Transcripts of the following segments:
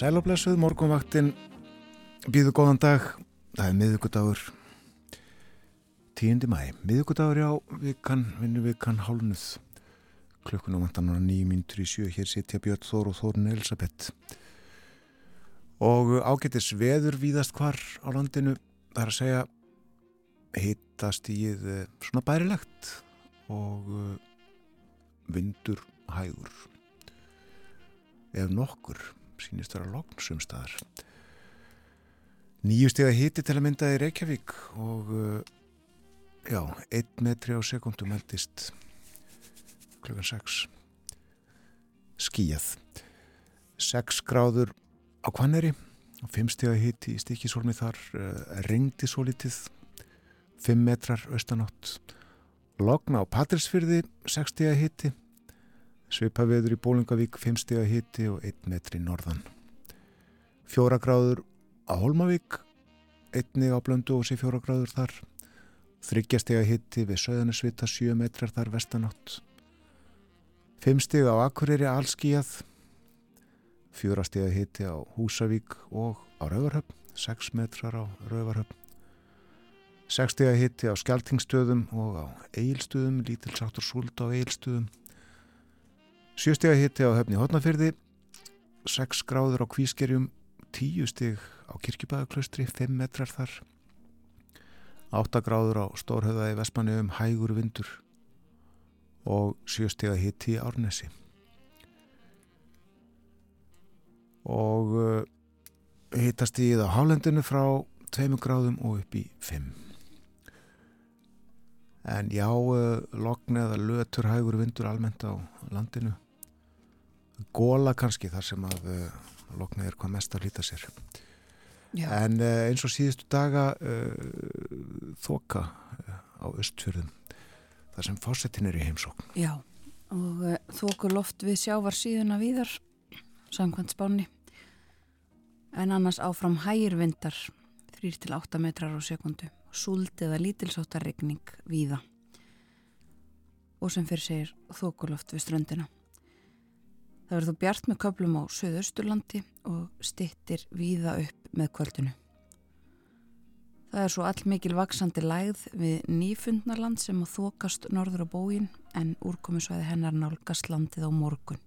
Sælablessuð, morgunvaktin. Býðu góðan dag. Það er miðugudagur 10. mæ miðugudagur já, við kann vinnu við kann hálnuð klukkunum vantan á nýjumyndur í sjö. Hér sitja Björn Þór og Þórun Elisabeth og ágættis veður víðast hvar á landinu. Það er að segja hittast í eh, svona bærilegt og eh, vindur hægur. Ef nokkur sínist vera lognsum staðar. Nýju steg að hiti til að mynda í Reykjavík og uh, já, 1 metri á sekundu meldist klukkan 6 skíjað 6 gráður á Kvanneri 5 steg að hiti í stikisólmi þar uh, ringdi svo litið 5 metrar austanátt logna á Patrísfyrði 6 steg að hiti Svipaveður í Bólingavík 5 steg að hiti og 1 metri norðan. Fjóra gráður á Holmavík, einnig á Blöndu og sé fjóra gráður þar. Þryggja steg að hiti við Söðanesvita 7 metrar þar vestanátt. 5 steg á Akureyri allskíjað. Fjóra steg að hiti á Húsavík og á Rauvarhöfn, 6 metrar á Rauvarhöfn. 6 steg að hiti á Skeltingstöðum og á Eilstöðum, lítilsáttur súld á Eilstöðum. Sjöstega hitti á höfni Hotnafyrði, 6 gráður á Kvískerjum, 10 stig á Kirkjubæðaklaustri, 5 metrar þar, 8 gráður á Stórhauða í Vestmanniðum, hægur vindur og 7 stega hitti Árnesi. Og uh, hittast í það hálendinu frá 2 gráðum og upp í 5. En já, uh, logn eða lötur hægur vindur almennt á landinu. Góla kannski þar sem að uh, loknið er hvað mest að líta sér. Já. En uh, eins og síðustu daga uh, þoka á östfjörðum þar sem fósettin er í heimsókn. Já, og þoku loft við sjávar síðuna víðar, samkvæmt spáni. En annars áfram hægir vindar, 3-8 metrar á sekundu, súld eða lítilsáttarregning víða. Og sem fyrir segir þokuloft við ströndina. Það verður þó bjart með köplum á Suðausturlandi og stittir víða upp með kvöldinu. Það er svo all mikil vaksandi lægð við nýfundnarland sem að þokast norður á bógin en úrkomisvæði hennar nálgast landið á morgun.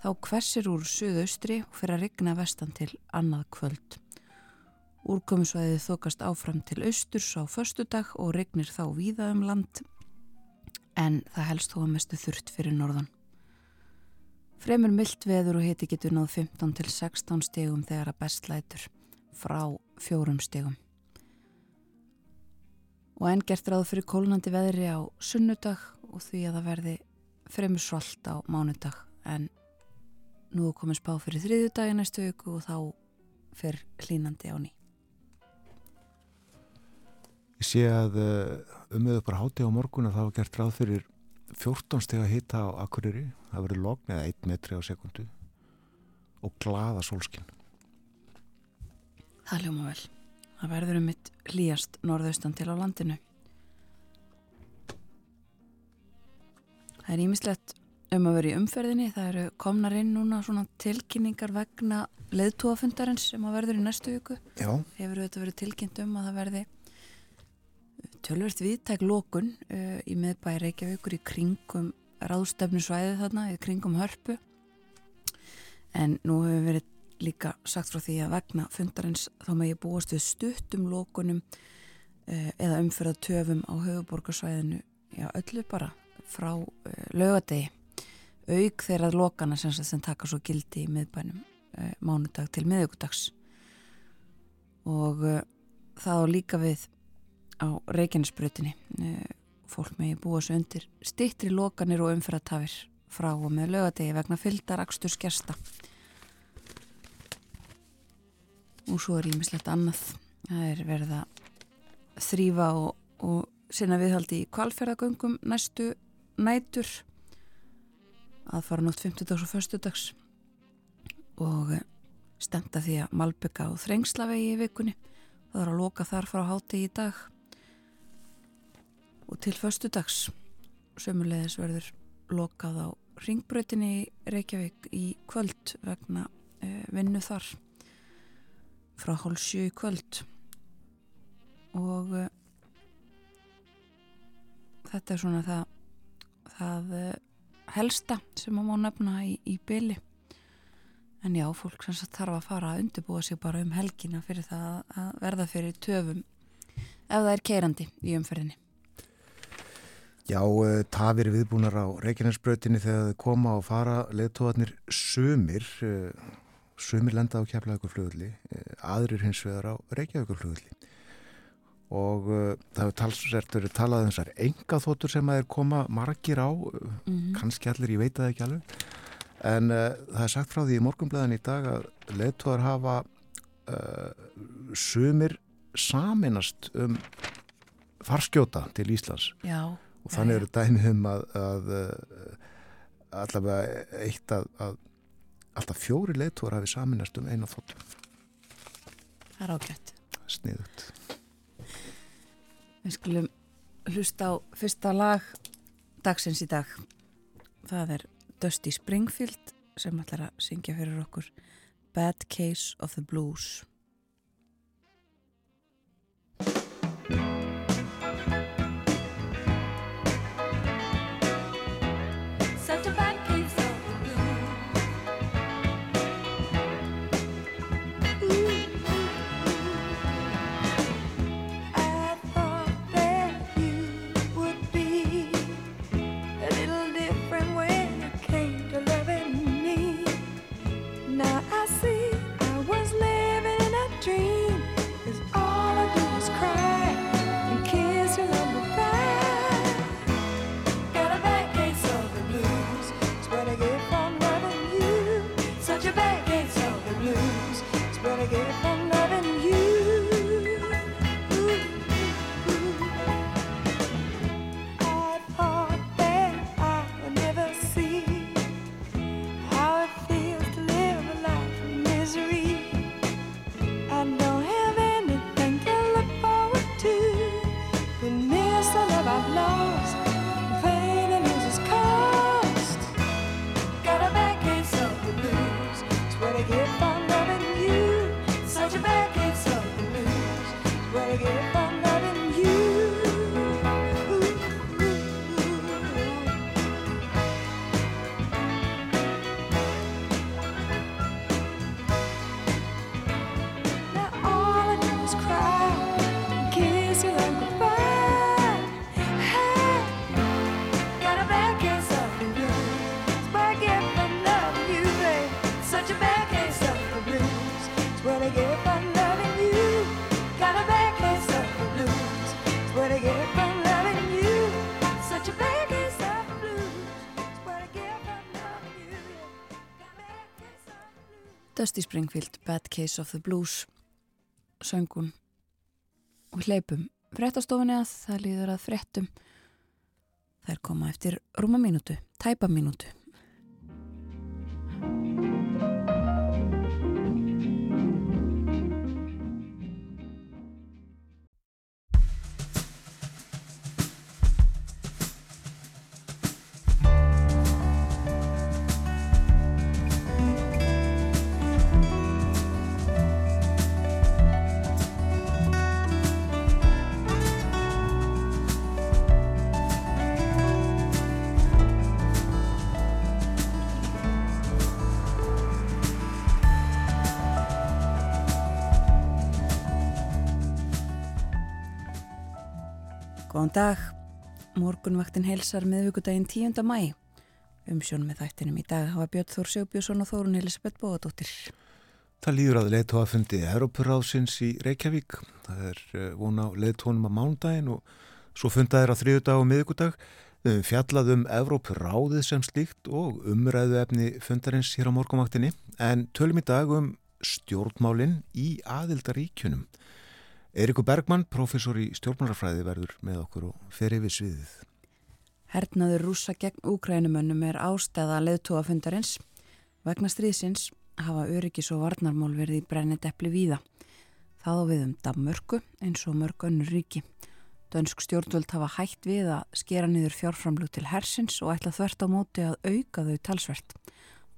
Þá hversir úr Suðaustri og fyrir að rigna vestan til annað kvöld. Úrkomisvæði þokast áfram til austurs á förstudag og rignir þá víða um land en það helst þó að mestu þurft fyrir norðan. Fremur myllt veður og hiti getur náð 15 til 16 stegum þegar að bestlætur frá fjórum stegum. Og enn gert ráð fyrir kólunandi veðri á sunnudag og því að það verði fremur svalt á mánudag en nú komið spá fyrir þriðjudagi næstu viku og þá fyrir hlínandi á ný. Ég sé að eh, umöðu bara háti á morgun að það var gert ráð fyrir 14 steg að hita á Akureyri það verður logn eða 1 metri á sekundu og glada sólskinn Það ljóma vel. Það verður um mitt hlýjast norðaustan til á landinu. Það er ímislegt um að vera í umferðinni. Það eru komnar inn núna svona tilkynningar vegna leðtúafundarins sem að verður í næstu viku. Já. hefur þetta verið tilkynnt um að það verði tölvert viðtæk lókun uh, í miðbæri Reykjavíkur í kringum ráðstefnusvæði þarna, í kringum hörpu. En nú hefur verið líka sagt frá því að vegna fundarins þá ég búast við stuttum lókunum uh, eða umfyrða töfum á höfuborgarsvæðinu já öllu bara frá uh, lögadegi auk þeirra lókana sem, sem taka svo gildi í miðbænum uh, mánudag til miðugudags og það á líka við á Reykjanesbrutinni eh, fólk megi búa svo undir stittri lokanir og umfyrirtafir frá og með lögadegi vegna fyldar axtur skjasta og svo er ímislegt annað. Það er verið að þrýfa og, og sinna viðhaldi í kvalferðagöngum næstu nætur. Að fara nótt 50 dags og 1. dags og stemta því að Malbygga og Þrengslavegi í vikunni. Það er að loka þar frá háti í dag og til förstu dags sömulegis verður lokað á ringbrötinni Reykjavík í kvöld vegna uh, vinnu þar. Frá hálf sjö í kvöld. Og uh, þetta er svona það, það uh, helsta sem að má nefna í, í byli en já, fólk sem þarf að fara að undirbúa sig bara um helgina fyrir það að verða fyrir töfum ef það er keirandi í umferðinni Já, uh, tafir viðbúnar á Reykjanesbrautinni þegar þau koma og fara leðtóðarnir sumir, uh, sumir lenda á keflaugurflugulli, uh, aðrir hins vegar á Reykjavíkurflugulli og það hefur talsvært verið talað um þessar enga þóttur sem að er koma margir á, mm -hmm. kannski allir, ég veit það ekki alveg, en það er sagt frá því í morgumblæðin í dag að leðtóðar hafa sumir saminast um farskjóta til Íslands. Já og þannig eru dæmið um að, að, að allavega eitt að, að alltaf fjóri leittóra hafi saminast um eina þóttu Það er ágætt. Sniðut Við skulum hlusta á fyrsta lag dagsins í dag. Það er Dusty Springfield sem ætlar að syngja fyrir okkur Bad Case of the Blues Dusty Springfield, Bad Case of the Blues söngun og hleypum. Frettastofinni að það líður að frettum þær koma eftir rúma mínútu, tæpa mínútu Góðan dag, morgunvaktin helsar miðvíkudaginn 10. mæ. Umsjón með þættinum í dag hafa Björn Þór Sjóbjörnsson og Þórun Elisabeth Bóðadóttir. Það líður að leiðtóa fundi Európurráðsins í Reykjavík. Það er eh, vona á leiðtónum á mándaginn og svo fundaðir á þriðu dag og miðvíkudag. Við hefum fjallað um Európurráðið sem slíkt og umræðu efni fundarins hér á morgunvaktinni en tölum í dag um stjórnmálinn í aðildaríkjunum. Eirikur Bergmann, professor í stjórnmálafræði verður með okkur og fer yfir sviðið. Hernaður rúsa gegn úkrænumönnum er ástæða leðtóafundarins. Vegna stríðsins hafa öryggis og varnarmál verið í brennit eppli víða. Það á við um Danmörku eins og mörg önnur ríki. Dönsk stjórnvöld hafa hægt við að skera niður fjárframlug til hersins og ætla þvert á móti að auka þau talsvert.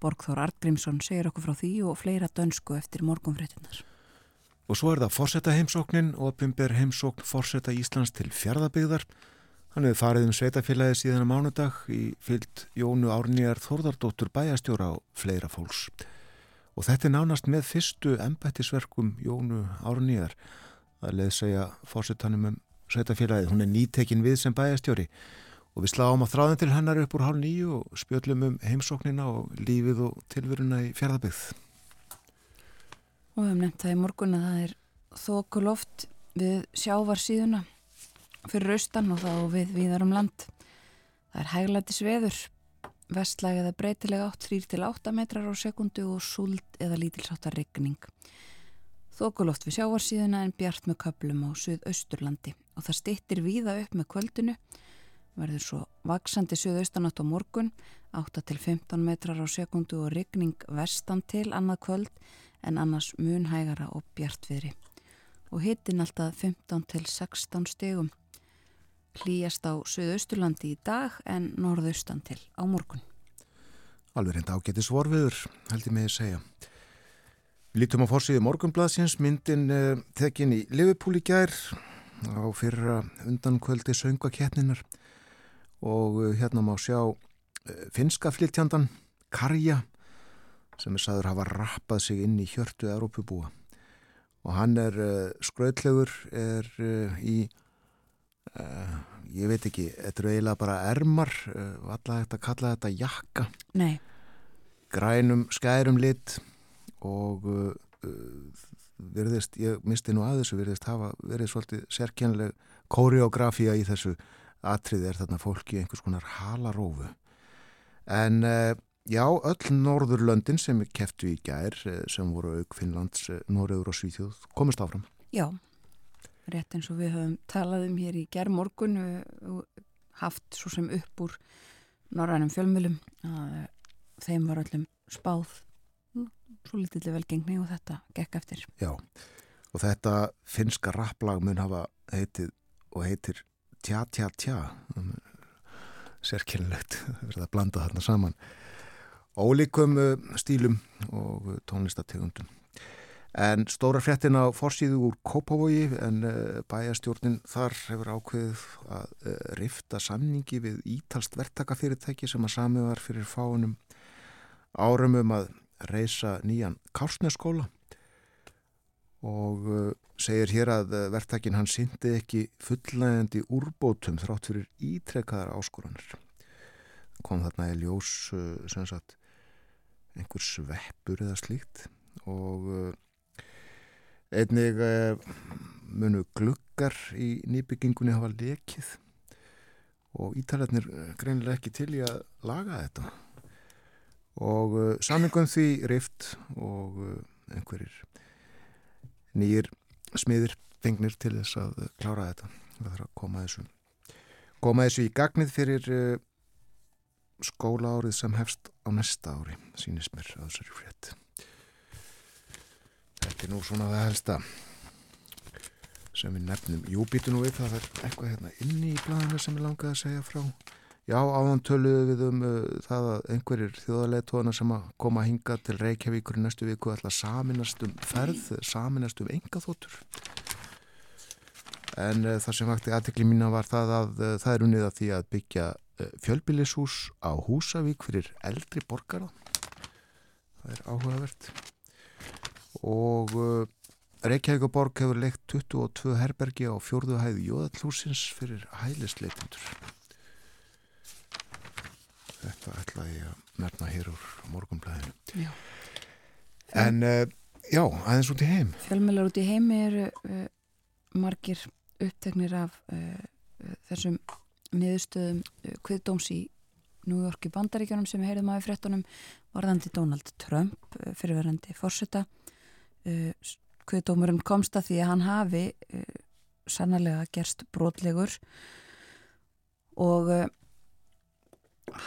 Borgþór Artgrímsson segir okkur frá því og fleira dönsku eftir morgunfréttinnar. Og svo er það Forsetta heimsóknin og Bimber heimsókn Forsetta Íslands til fjardabigðar. Hann hefur farið um sveitafélagi síðan á mánudag í fyllt Jónu Árnýjar Þórðardóttur bæjastjóra á fleira fólks. Og þetta er nánast með fyrstu embættisverkum Jónu Árnýjar að leið segja Forsettanum um sveitafélagið. Hún er nýtekin við sem bæjastjóri og við sláum á þráðin til hennar upp úr hálf nýju og spjöllum um heimsóknina og lífið og tilveruna í fjardabigð. Og við hefum nefnt það í morgun að það er þokuloft við sjávarsíðuna fyrir austan og þá við viðar um land. Það er hæglæti sveður, vestlæg eða breytilega 8, 3-8 metrar á sekundu og súld eða lítilsáttar regning. Þokuloft við sjávarsíðuna en bjart með köplum á suðausturlandi og það stittir víða upp með kvöldinu verður svo vaksandi suðaustanátt á morgun 8-15 metrar á sekundu og regning vestan til annað kvöld en annars munhægara og bjartviðri. Og hittin alltaf 15-16 stegum hlýjast á suðausturlandi í dag en norðaustan til á morgun. Alveg reynda ágættis vorfiður held ég með að segja Lítum á fórsíði morgunbladsins myndin eh, tekin í Liverpool í gær á fyrra undankvöldi söngvakettninar og uh, hérna má sjá uh, finska flytjandan Karja sem er saður hafa rappað sig inn í hjörtu Európubúa og hann er uh, skröðlegur er í ég veit ekki, þetta er eiginlega bara ermar, alltaf hægt að kalla þetta jakka Nei. grænum, skærum lit og verðist, ég misti nú að þessu verðist hafa verið svolítið sérkjænleg kóriografía í þessu atriði er þarna fólki einhvers konar halarófu. En uh, já, öll Norðurlöndin sem er keftu í gær, eh, sem voru auk Finnlands, eh, Norður og Svíþjóð, komist áfram. Já, rétt eins og við höfum talað um hér í gær morgun og haft svo sem upp úr norrænum fjölmjölum að þeim var öllum spáð svo litilli velgengni og þetta gekk eftir. Já, og þetta finska rapplag mun hafa heitið og heitir tja tja tja sérkynlegt verða að blanda þarna saman ólíkum uh, stílum og tónlistategundum en stóra fréttin á forsýðu úr Kópavogi en uh, bæjastjórnin þar hefur ákveðið að rifta samningi við ítalst verktakafyrirtæki sem að sami var fyrir fáunum árum um að reysa nýjan kársneskóla og segir hér að eh, verktakinn hann syndi ekki fullægandi úrbótum þrátt fyrir ítrekkaðar áskoranir. Kom þarna í ljós eh, sem sagt einhver sveppur eða slíkt. Og eh, einnig munu gluggar í nýbyggingunni hafa lekið. Og ítalarnir greinilega ekki til í að laga þetta. Og samingum því rift og einhverjir nýjir smiðir fengnir til þess að klára þetta. Það þarf að koma þessu koma þessu í gagnið fyrir skóla árið sem hefst á næsta ári sínist mér að þessari frétt. Þetta er nú svona það helsta sem við nefnum. Júbítu nú við, það er eitthvað hérna inni í blæðinu sem ég langaði að segja frá. Já, áðan töluðu við um uh, það að einhverjir þjóðarleitóðana sem að koma að hinga til Reykjavíkur í næstu viku ætla að saminast um ferð, saminast um engaþóttur. En uh, það sem vakti aðtekli mína var það að uh, það er unnið að því að byggja uh, fjölbillishús á Húsavík fyrir eldri borgara. Það er áhugavert. Og uh, Reykjavíkuborg hefur leikt 22 herbergi á fjórðu hæðu jóðallúsins fyrir hælisleitundur. Þetta ætla ég að nefna hér úr morgunblæðinu. En uh, já, aðeins út í heim. Fjölmjölar út í heimi eru uh, margir uppteknir af uh, þessum niðurstöðum kviðdóms í í bandaríkjónum sem heyrðum á í frettunum varðandi Donald Trump fyrirverandi fórseta. Kviðdómurinn komst að því að hann hafi sannlega gerst brotlegur og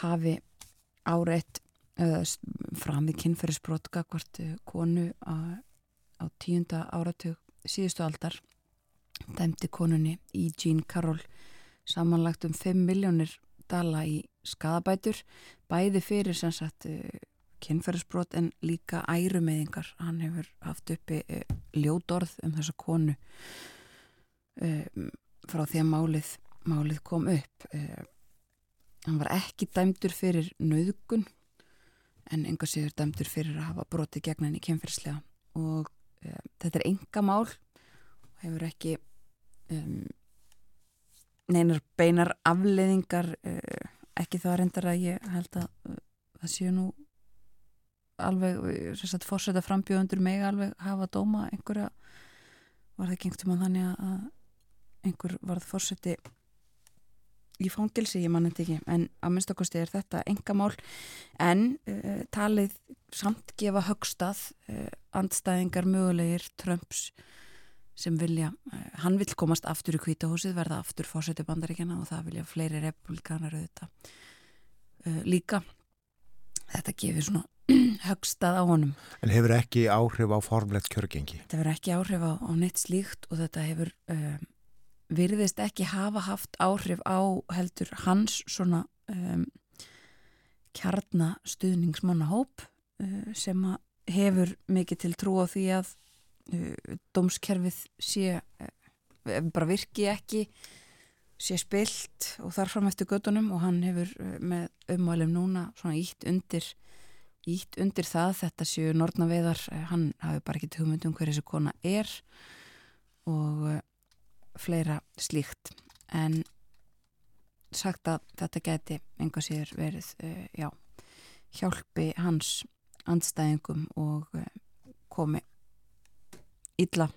hafi áreitt fram í kynferðisbrot gagvart eh, konu á, á tíunda áratug síðustu aldar dæmti konunni í Jean Carroll samanlagt um 5 miljónir dala í skadabætur bæði fyrir sem sagt eh, kynferðisbrot en líka ærumeðingar. Hann hefur haft uppi uh, ljódorð um þessa konu uh, frá því að málið, málið kom upp. Hann var ekki dæmdur fyrir nöðgun en enga séður dæmdur fyrir að hafa brotið gegn henni kynferðslega og þetta er enga mál og hefur ekki um, neinar beinar afleiðingar ekki það reyndar að ég held að það séu nú alveg, sérstaklega fórseta frambjóðundur meg alveg hafa dóma einhverja, var það einhvern veginn þannig að einhver varð fórseti í fangilsi, ég mann þetta ekki en að minnstakosti er þetta enga mál en uh, talið samt gefa högstað uh, andstæðingar mögulegir Trumps sem vilja, uh, hann vil komast aftur í kvítahúsið, verða aftur fórseti bandaríkjana og það vilja fleiri republikanar auðvitað líka þetta gefur svona högstað á honum. En hefur ekki áhrif á formlegt kjörgengi? Þetta hefur ekki áhrif á, á neitt slíkt og þetta hefur um, virðist ekki hafa haft áhrif á heldur hans svona um, kjarnastuðningsmannahóp uh, sem hefur mikið til trú á því að uh, dómskerfið sé uh, bara virki ekki sé spilt og þarf fram eftir göttunum og hann hefur uh, með umvalum núna svona ítt undir ítt undir það þetta séu nortnaveðar, hann hafi bara ekki hugmyndum hver þessi kona er og fleira slíkt. En sagt að þetta geti enga sér verið já, hjálpi hans andstæðingum og komi illa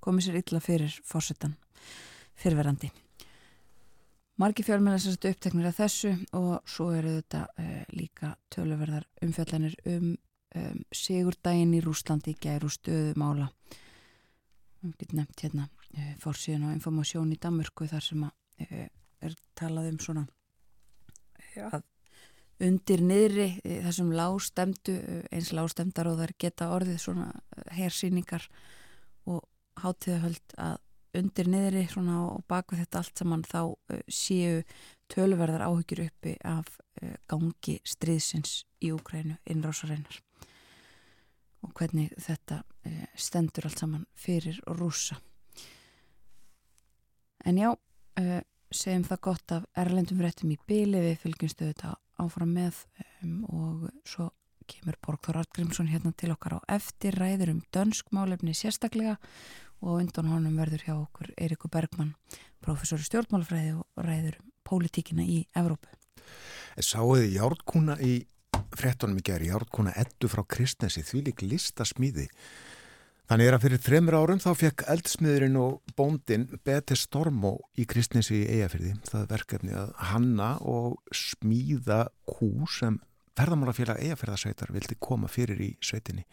komi sér illa fyrir fórsetan fyrirverandi Margi fjölmjöla sem þetta uppteknir af þessu og svo eru þetta uh, líka töluverðar umfjallanir um, um Sigurdaginn í Rúslandi gæru stöðumála. Við getum nefnt hérna uh, fórsíðan og informasjón í Danmörku þar sem að, uh, er talað um svona að undir niðri þessum lágstemdu, eins lágstemdar og þar geta orðið svona hersýningar hátíðahöld að undir niðri og baku þetta allt saman þá séu tölverðar áhyggjur uppi af gangi stríðsins í Úgrænu innrásareinar og hvernig þetta stendur allt saman fyrir rúsa en já segjum það gott af erlendum réttum í byli við fylgjumstu þetta áfram með og svo kemur Borgþór Artgrímsson hérna til okkar á eftir ræður um dönsk málefni sérstaklega og undan honum verður hjá okkur Eirikur Bergmann, professor í stjórnmálafræði og ræður pólitíkina í Evrópu. Sáuði Járkúna í frettunum í gerði, Járkúna ettu frá Kristnesi, því lík listasmíði. Þannig er að fyrir þreymur árum þá fekk eldsmiðurinn og bóndin Beti Stormó í Kristnesi í Eyjafyrði. Það er verkefni að hanna og smíða hú sem ferðamálafélag Eyjafyrðasveitar vildi koma fyrir í sveitinni.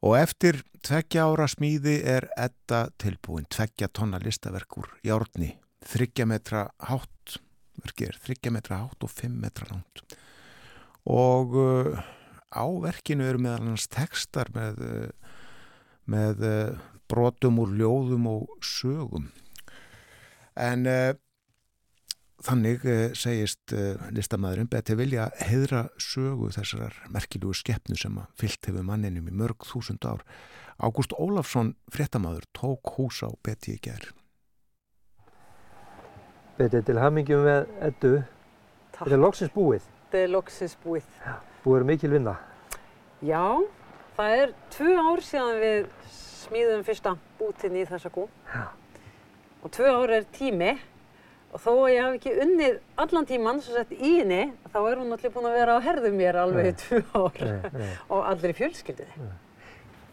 Og eftir tveggja ára smíði er etta tilbúin, tveggja tonna listaverkur, járni, þryggja metra hátt, verkið er þryggja metra hátt og fimm metra langt. Og uh, á verkinu eru meðal hans tekstar með, uh, með uh, brotum úr ljóðum og sögum. En uh, Þannig eh, segist eh, listamæðurinn beti vilja heidra sögu þessar merkilugu skeppnu sem að fyllt hefur manninum í mörg þúsund ár. Ágúst Ólafsson, fréttamaður, tók hús á beti í gerð. Beti, til hamingjum með eddu. Takk. Þetta er loksins búið. Þetta er loksins búið. Já. Búið er mikil vinna. Já, það er tvö ár síðan við smíðum fyrsta bútinn í þessa. Já. Og tvö ár er tími og þó að ég haf ekki unnið allan tíman sem sett í henni þá er hún allir búin að vera á herðu mér alveg í tvö ár og allir í fjölskyldiði.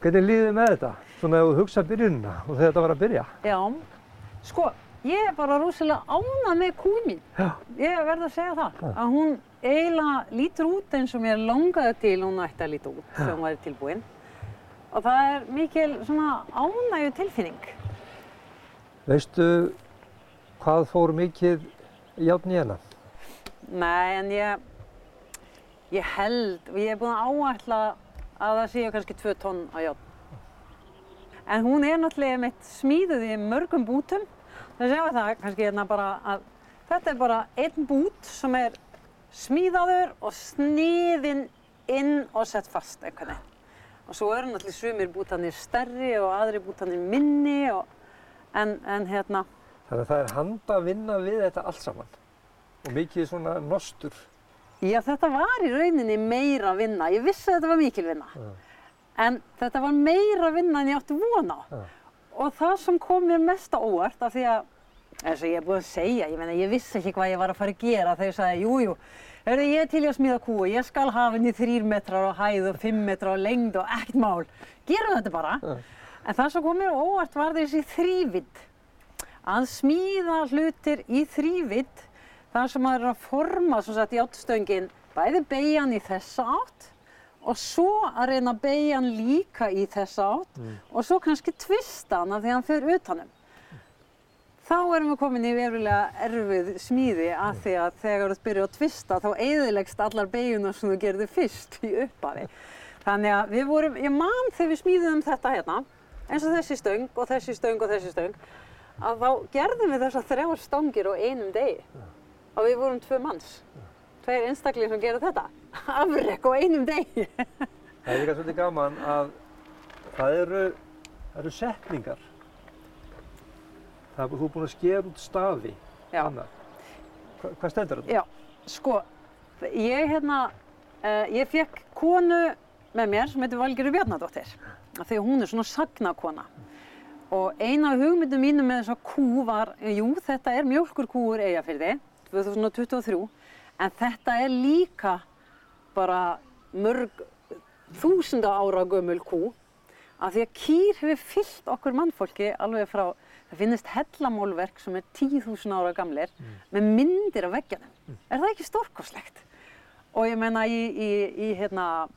Hvernig líðið með þetta? Svona að þú hugsa byrjunna og þegar þetta var að byrja? Já, sko ég er bara rosalega ánað með kúi mín. Já. Ég verði að segja það. Já. Að hún eiginlega lítur út eins og mér langaði til hún ætti að líta út þegar hún væri tilbúin. Og það er mikil svona ánægu tilfinning. Veistu Hvað fór mikið játn í hana? Nei, en ég, ég held, ég hef búin að áætla að það séu kannski 2 tonn á játn. En hún er náttúrulega meitt smíðuð í mörgum bútum. Það séu það kannski hérna bara að þetta er bara einn bút sem er smíðaður og sniðinn inn og sett fast einhvern veginn. Og svo eru náttúrulega sumir bútanir stærri og aðri bútanir minni og, en, en hérna, Þannig að það er handa að vinna við þetta allt saman. Og mikið svona nostur. já þetta var í rauninni meira vinna. Ég vissi að þetta var mikil vinna. Já. En þetta var meira vinna en ég átti von á. Já. Og það sem kom mér mest á óvart af því að, eins og ég er búin að segja, ég meina ég vissi ekki hvað ég var að fara að gera þegar ég sagði, jú, jú, hörðu ég er til í að smíða kú og ég skal hafa henni þrýr metrar á hæð og fimm metrar á lengd og ekkert mál. Gerum þetta bara. Já. En það sem kom mér á óvart var þessi þrývitt. Að smíða hlutir í þrývitt, þar sem maður er að forma, svo sagt, játtstöngin, bæði beigjan í þessa átt og svo að reyna að beigja hann líka í þessa átt og svo kannski tvista því að hann fer utanum. Þá erum við komin í verulega erfið smíði af því að þegar þú byrjar að tvista þá eyðilegst allar beigjunar sem þú gerði fyrst í upphafi. Þannig að við vorum, ég man þegar við smíðum þetta hérna, eins og þessi stöng og þessi stöng og þessi stöng, að þá gerðum við þessar þrjár stangir á einum degi. Og við vorum tvö manns, tveir einstaklingar sem gera þetta, afrek á einum degi. Það er líka svolítið gaman að það eru, það eru setningar. Það er, þú búin að skera út. Anna. Hva, hvað stendur þetta? Já, sko, ég hérna, uh, ég fekk konu með mér sem heitir Valgerður Bjarnadóttir, að hún er svona sagnakona. Og eina af hugmyndum mínum með þessa kú var, jú, þetta er mjölkurkúur eigafyrði, 2023, en þetta er líka bara mörg þúsunda ára gömul kú, af því að kýr hefur fyllt okkur mannfólki alveg frá, það finnist hellamálverk sem er 10.000 ára gamlir með myndir af veggjanum. Er það ekki stórkoslegt? Og ég menna í, í, í, hérna,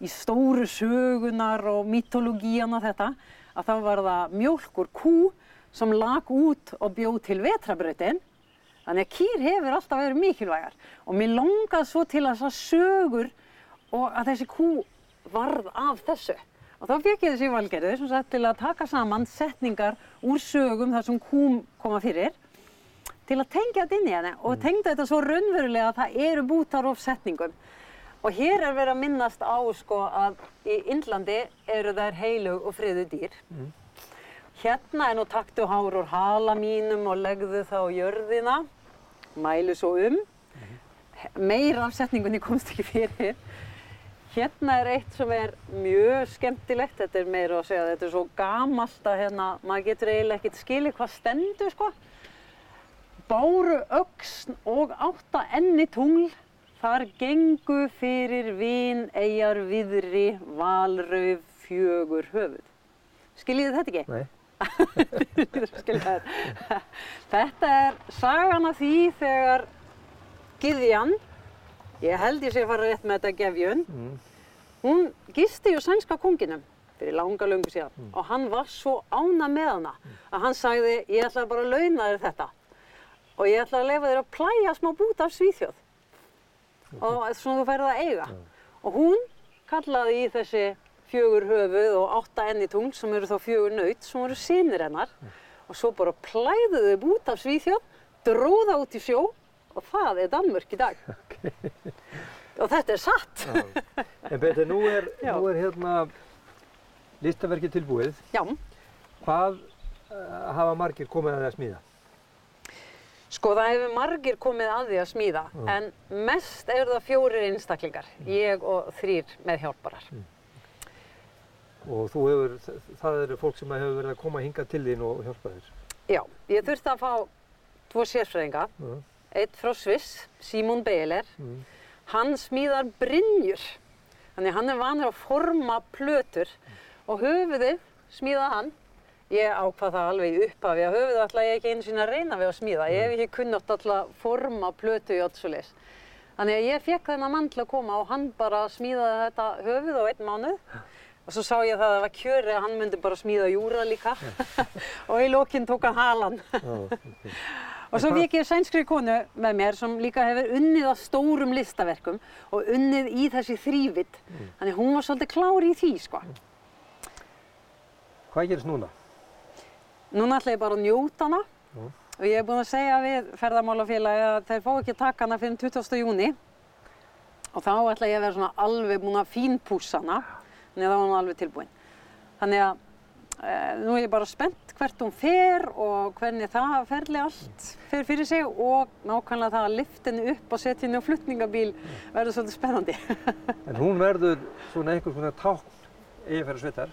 í stóru sögunar og mytologíana þetta, að þá var það mjólkur kú sem lag út og bjóð til vetrabrautin. Þannig að kýr hefur alltaf verið mikilvægar. Og mér langaði svo til að þessar sögur og að þessi kú varð af þessu. Og þá fekk ég þessi valgerði sem sagt til að taka saman setningar úr sögum þar sem kúm koma fyrir til að tengja þetta inn í henni og tengja þetta svo raunverulega að það eru bútar of setningum. Og hér er verið að minnast á sko að í Indlandi eru þær heilug og friðu dýr. Hérna er nú taktu hár úr hala mínum og legðu það á jörðina, mælu svo um. Meira af setningunni komst ekki fyrir. Hérna er eitt sem er mjög skemmtilegt, þetta er meira að segja, þetta er svo gamalt að hérna, maður getur eiginlega ekkert skilið hvað stendur sko. Báru öxn og átta enni tungl, þar gengu fyrir vin eigjar viðri valrauf fjögur höfuð. Skiljiði þetta ekki? Nei. Þetta. Þetta er sagan af því þegar Gyðjan, ég held ég sé að fara rétt með þetta gefjun, Mm. hún gisti ju sænska konginum fyrir langa löngu síðan og hann var svo ána með hana að hann sagði ég ætla bara að launa þér þetta og ég ætla að lefa þér að plæja smá bút af Svíþjóð og svona þú færði að eiga. Og hún kallaði í þessi fjögur höfuð og átta enni tungl sem eru þá fjögur naut sem voru sinir hennar. Og svo bara plæðu þau bút af Svíþjóð dróða út í sjó og það er Danmörk í dag. Og þetta er satt. En betur, nú er, Já. nú er hérna listaverkið tilbúið. já. Hvað uh, hafa margir komið að það að smíða? Sko það hefur margir komið að því að smíða en mest eru það fjórir einstaklingar, ég og þrýr meðhjálparar. Og þú hefur, það eru fólk sem hefur verið að koma hingað til þín og hjálpa þér. Já, ég þurfti að fá tvo sérfræðinga, eitt frá Sviss, Simon Beiler, Mm. hann smíðar brynjur, þannig hann er vanur að forma plötur og höfuðið smíða hann. Ég ákvað það alveg í upphafi að höfuðið ætla ég ekki einu sinni að reyna við að smíða, ég hef ekki kunnátt alltaf forma plötu í ölluleis. Þannig að ég fekk þennan mann til að koma og hann bara smíðaði þetta höfuð á einn mánuð og svo sá ég það að það var kjöri að hann myndi bara smíða júra líka og í lokinn tók hann halan. Og svo fikk ég sænskri konu með mér sem líka hefur unnið að stórum listaverkum og unnið í þessi þrývitt. Þannig hún var svolítið klár í því, sko. Hvað gerist núna? Núna ætla ég bara að njóta hana Já. og ég er búin að segja við ferðamálafélagi að þeir fá ekki að taka hana fyrir 20. júni og þá ætla ég að vera svona alveg búin að fínpússa hana, að þá er hún alveg tilbúin. Þannig að e, nú er ég bara spennt hvert hún fer og hvernig það ferli allt fer fyrir sig og nákvæmlega það að lyfta henni upp og setja henni á flutningabíl verður svolítið spennandi. En hún verður svona einhvers konar tákn eigafæra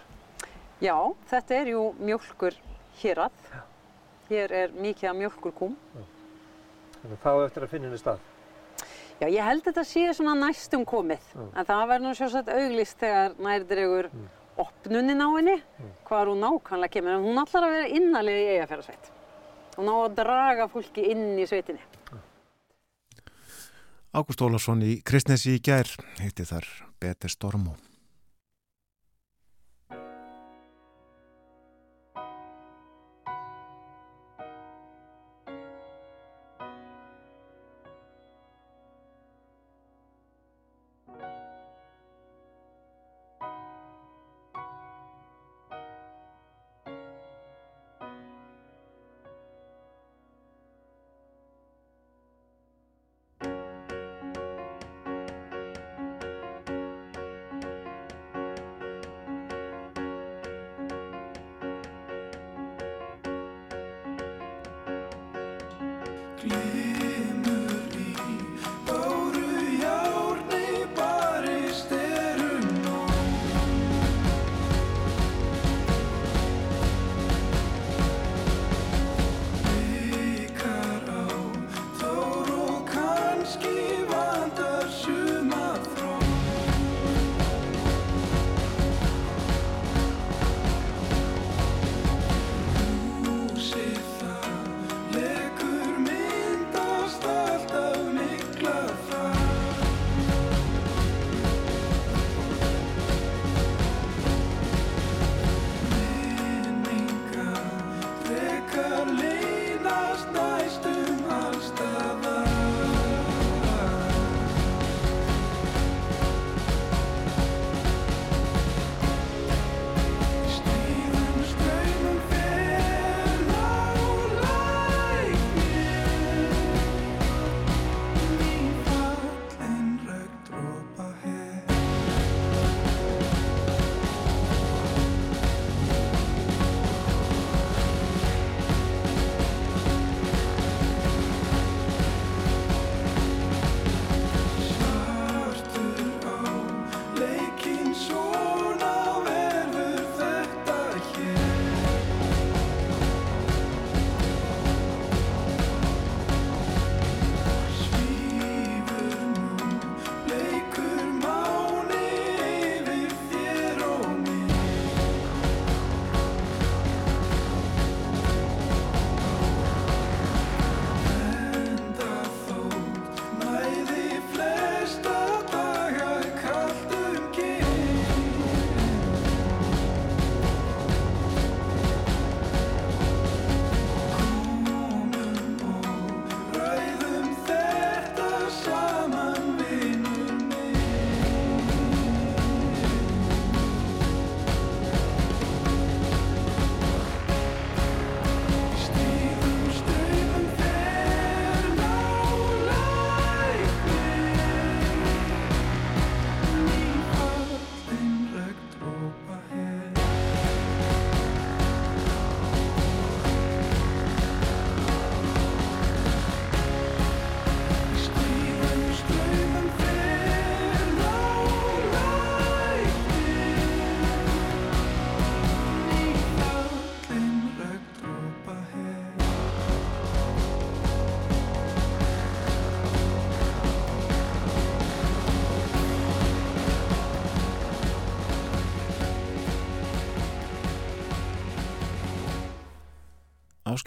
Já, þetta er jú mjölkur hérað. Hér er mikið af mjölkurkúm. Þannig að þá eftir að finna henni stað. Já, ég held að þetta sé svona næstum komið. Já. En það verður nú sjálfsagt auglýst þegar nærdregur Mm. opnunin á henni, Mm. hvar hún nákvæmlega kemur. En hún ætlar að vera innanlega í eigafjörðarsveit. Hún á að draga fólki inn í sveitinni. Ágúst Ólafsson í Kristnesi í gær heiti þar Bete Stormo.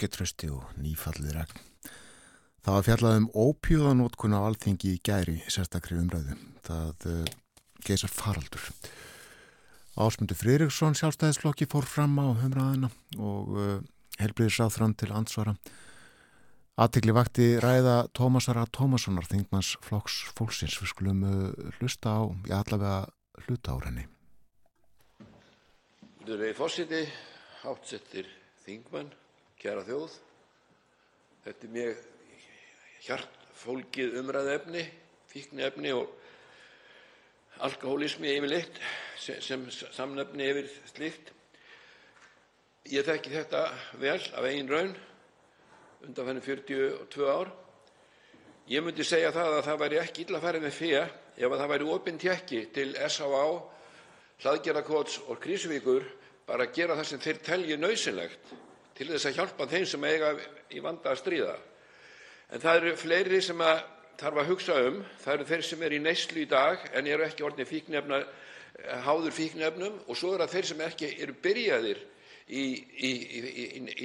Áskettrösti og nýfallið regn. Það var fjallað um ópjóðanótkun á alþingi í gæri sérstakri umræðu. Það uh, geisar faraldur. Ásmundur Friðriksson sjálfstæðisflokki fór fram á umræðina og uh, helbriðis ráð fram til ansvara. Aðtikli vakti ræða Tómasara Tómassonar, þingmanns flokks fólksins. Við skulum uh, hlusta á, í allavega hluta á henni. Virðulegi forseti, hátsettir þingmenn, kæra þjóð. Þetta er mjög hjartfólgið umræðu efni, fíkni efni og alkohólismi yfirleitt sem, samnefni yfir slíkt. Ég þekki þetta vel af eigin raun undanfærin 42 ár. Ég myndi segja það að það væri ekki illa farið með fé ef að það væri opinn tekki til SHA, hlaðgerðarkots og Krísuvíkur bara að gera það sem þeir telji nöðsynlegt til að hjálpa þeim sem eiga í vanda að stríða. En það eru fleiri sem þarf að hugsa um. Það eru þeir sem eru í neyslu í dag en eru ekki orðnir fíknefna, háður fíknefnum og svo eru það þeir sem ekki eru byrjaðir í,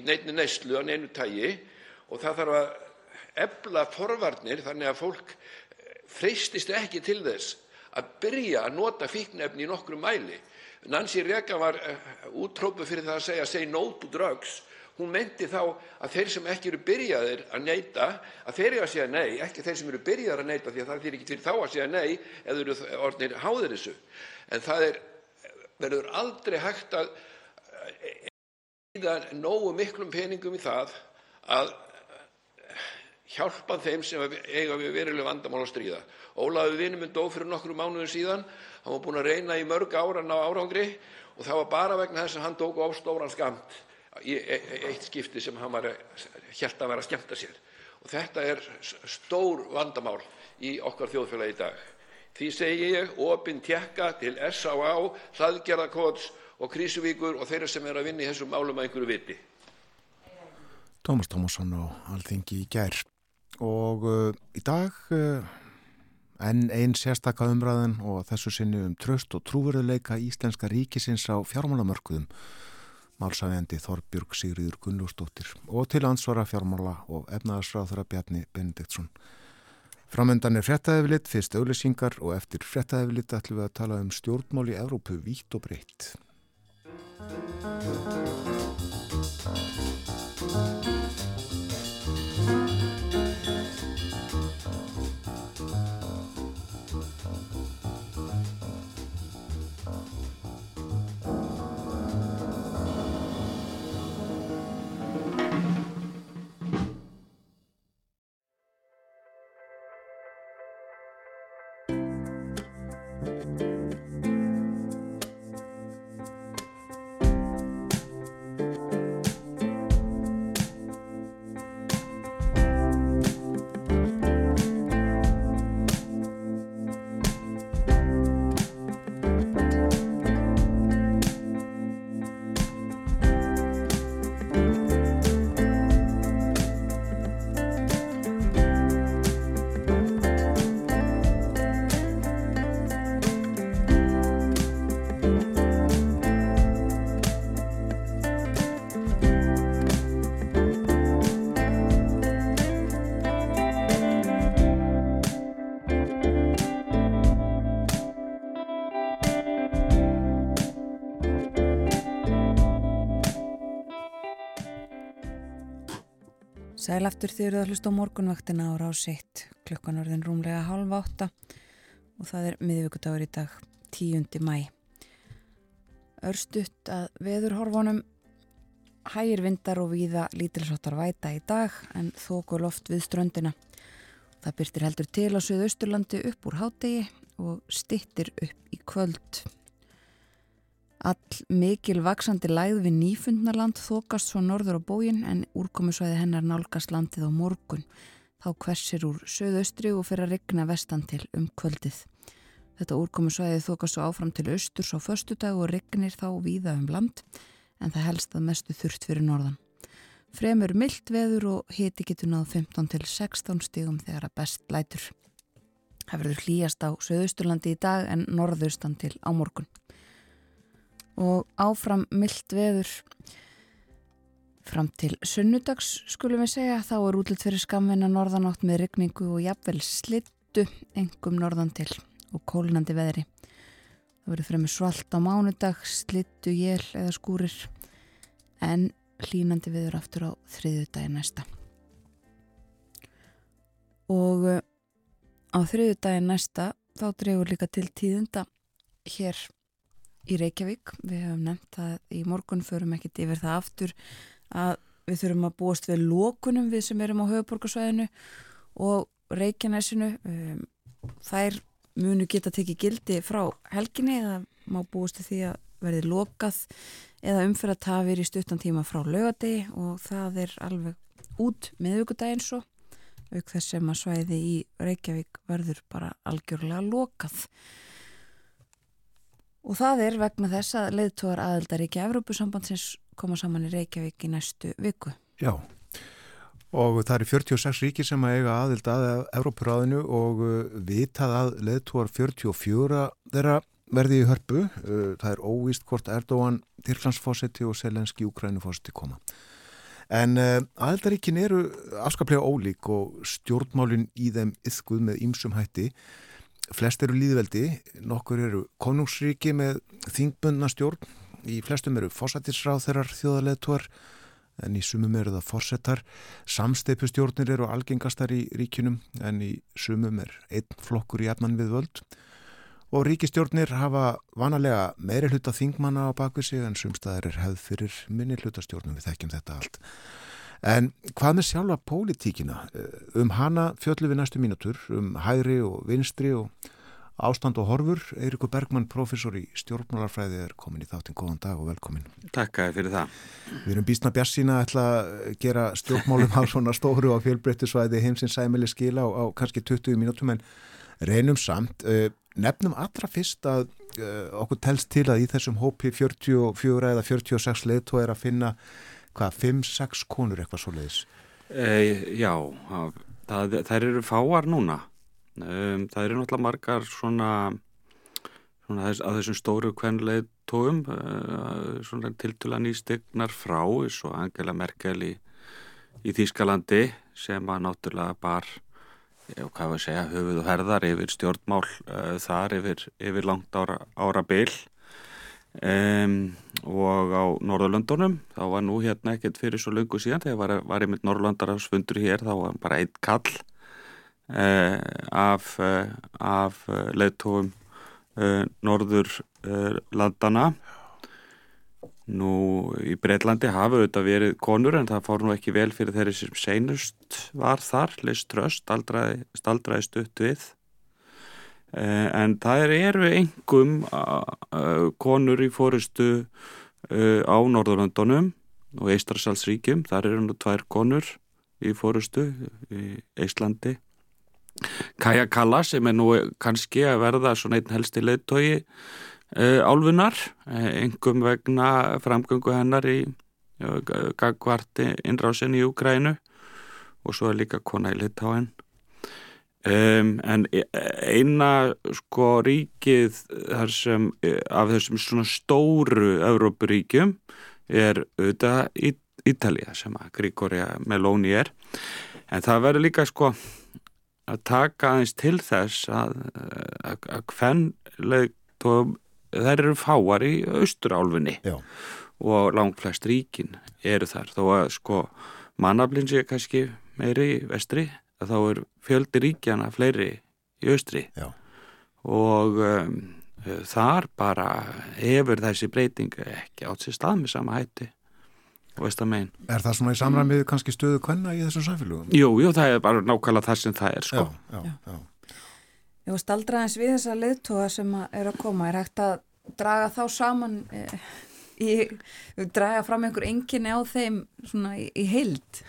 neinni neyslu á neinu tægi og það þarf að efla forvarnir þannig að fólk freistist ekki til þess að byrja að nota fíknefni í nokkrum mæli. Nancy Reagan var útrópuð fyrir það að segja say no to drugs. Hún meinti þá að þeir sem ekki eru byrjaðir að neyta, að þeir eru að segja nei, ekki þeir sem eru byrjaðir að neyta því að það er ekki fyrir þá að segja nei eða eru orðnir háðir þessu. En það er, verður aldrei hægt að eða nógu miklum peningum í það að hjálpa þeim sem eiga við veruleg vandamál að stríða. Ólafur vinur minn dó fyrir nokkru mánuðum síðan. Hann var búinn að reyna í mörg ára ná árangri og það var bara vegna þess að hann tók of stóran skamt í e- e- eitt skipti sem hann helt að vera að skemmta sér. Og þetta er stór vandamál í okkar þjóðfélagi í dag. Því segi ég opinn tekka til SAA, hlaðgerðarkots og Krísuvíkur og þeirra sem er að vinna í þessum málum að einhverju viti. Tómas Tómasson á Alþingi í gær og uh, í dag uh, enn einn sérstakka umræðin og þessu sinni um tröst og trúveruleika íslenska ríkisins á fjármálamörkuðum málsæðjandi Þorbjörg Sigriður Gunnlúsdóttir og til ansvara fjármála og efnaðarsráðara Bjarni Benediktsson. Framöndan er frettæðifilitt, fyrst auðlýsingar og eftir frettæðifilitt ætlum við að tala um stjórnmál í Evrópu vítt og breytt. Sæl aftur þið eruð að hlusta á morgunvaktina á rásitt klukkan orðin rúmlega halv átta og það er miðvíkudagur í dag 10. mæ. Örstutt að veðurhorfunum hægir vindar og víða lítilsáttar væta í dag en þóku loft við ströndina. Það byrtir heldur til á Suðausturlandi upp úr hádegi og stittir upp í kvöld. All mikil vaksandi læð við nýfundnarland þokast svo norður á bógin en úrkomusvæði hennar nálgast landið á morgun. Þá hversir úr söðaustri og fyrir að regna vestan til um kvöldið. Þetta úrkomusvæði þokast svo áfram til austurs á föstudag og regnir þá víða um land en það helst að mestu þurft fyrir norðan. Fremur myllt veður og hiti getur náð 15 til 16 stígum þegar að best lætur. Það verður hlýjast á söðausturlandi í dag en norðaustan til á morgun og áfram myllt veður. Fram til sunnudags skulum við segja þá er útlitt fyrir skamvinna norðanátt með regningu og jafnvel slittu engum norðan til og kólnandi veðri. Það verður fremur svalt á mánudag slittu jél eða skúrir en hlínandi veður aftur á þriðu dagi næsta. Og uh, á þriðu dagi næsta þá dregur líka til tíðunda hér í Reykjavík. Við hefum nefnt að í morgun förum ekkit yfir það aftur að við þurfum að búast við lókunum við sem erum á höfuborgarsvæðinu og Reykjanesinu. Um, þær munu geta tekið gildi frá helginni eða má búist til því að verði lokað eða umferða tafir í stuttan tíma frá lögadegi og það er alveg út miðvíkudaginn svo auk þess sem að svæði í Reykjavík verður bara algjörlega lokað og það er vegna þess að leiðtóðar aðeldar ekki Evrópusambandsins koma saman í Reykjavík í næstu viku Já, og það eru 46 ríki sem að eiga aðild að Evrópuráðinu og uh, vitað að leðtúar 44 þeirra verði í hörpu. Uh, það er óvíst hvort Erdogan, Tyrklandsfósetti og Selenski Ukrænufósetti koma. En uh, aðildaríkin eru afskaplega ólík og stjórnmálinn í þeim yðguð með ýmsum hætti. Flest eru líðveldi, nokkur eru konungsríki með þingbundna stjórn, í flestum eru fósættisráð þeirrar þjóðarleðtúar en í sumum eru það fórsetar. Samsteipustjórnir eru algengastar í ríkinum en í sumum er einn flokkur í efnan við völd. Og ríkistjórnir hafa vanalega meiri hluta þingmanna á baku sig en sumstaðar er hefð fyrir minni hlutastjórnum við þekkjum þetta allt. En hvað með sjálfa pólitíkina? Um hana fjöllum við næstu mínutur, um hægri og vinstri og ástand og horfur. Eirikur Bergmann, professor í stjórnmálarfræði, er komin í þáttinn. Góðan dag og velkomin. Takk fyrir það. Við erum býstna bjassina að gera stjórnmálum á svona stóru og fjölbreyttisvæði heimsins sæmili skila á, á kannski 20 mínútum en reynum samt. Nefnum allra fyrst að uh, okkur telst til að í þessum hópi 44 eða 46 leiðtó er að finna hvað, 5-6 konur eitthvað svo leiðis? E, já, það, það eru fáar núna. Um, það eru náttúrulega margar svona, svona þess, að þessum stóru kvenleið tóum, uh, svona tiltula nýstegnar frá, eins og Angela Merkel í, í Þýskalandi sem að náttúrulega bar, já, hvað var að segja, höfuð og herðar yfir stjórnmál uh, þar yfir, yfir langt ára, ára byl. Um, og á Norðurlöndunum þá var nú hérna ekkert fyrir svo lungu síðan þegar var, ég með Norðurlöndarafsfundur hér þá var bara einn kall uh, af, uh, af uh, leðtóum Norðurlandana nú í Breitlandi hafa auðvitað verið konur en það fór nú ekki vel fyrir þeirri sem seinust var þar, leist tröst, staldraði stutt við en það eru engum konur í fórustu á Norðurlandunum og Eistarsalsríkjum, þar eru nú tvær konur í fórustu í Íslandi Kaja Kalla sem er nú kannski að verða svona einn helsti leittói álfunar, engum vegna framgöngu hennar í gagvarti innrásin í Ukrænu og svo er líka kona í Litáin Um, en eina sko ríkið þar sem af þessum svona stóru Evrópuríkjum er auðvitað Ít Ítalija sem að Gríkoria Meloni er. En það verður líka sko að taka aðeins til þess að, að, að hvern þær eru fáar í austurálfunni. Og langt flest ríkin eru þar. Þó að sko mannaflinn sé kannski meiri vestri að þá er fjöldi ríkjana fleiri í austri Já. og um, þar bara hefur þessi breyting ekki átt sér stað með sama hætti og veist að megin. Er það svona í samræmið kannski stöðu kvenna í þessum samfélugum? Jú, jú, það er bara nákvæmlega það sem það er sko. Já, já, já. Ég var staldraðins við þessa leðtóa sem að er að koma. Er hægt að draga þá saman eh, í, draga fram einhver enginni á þeim svona í, í heild.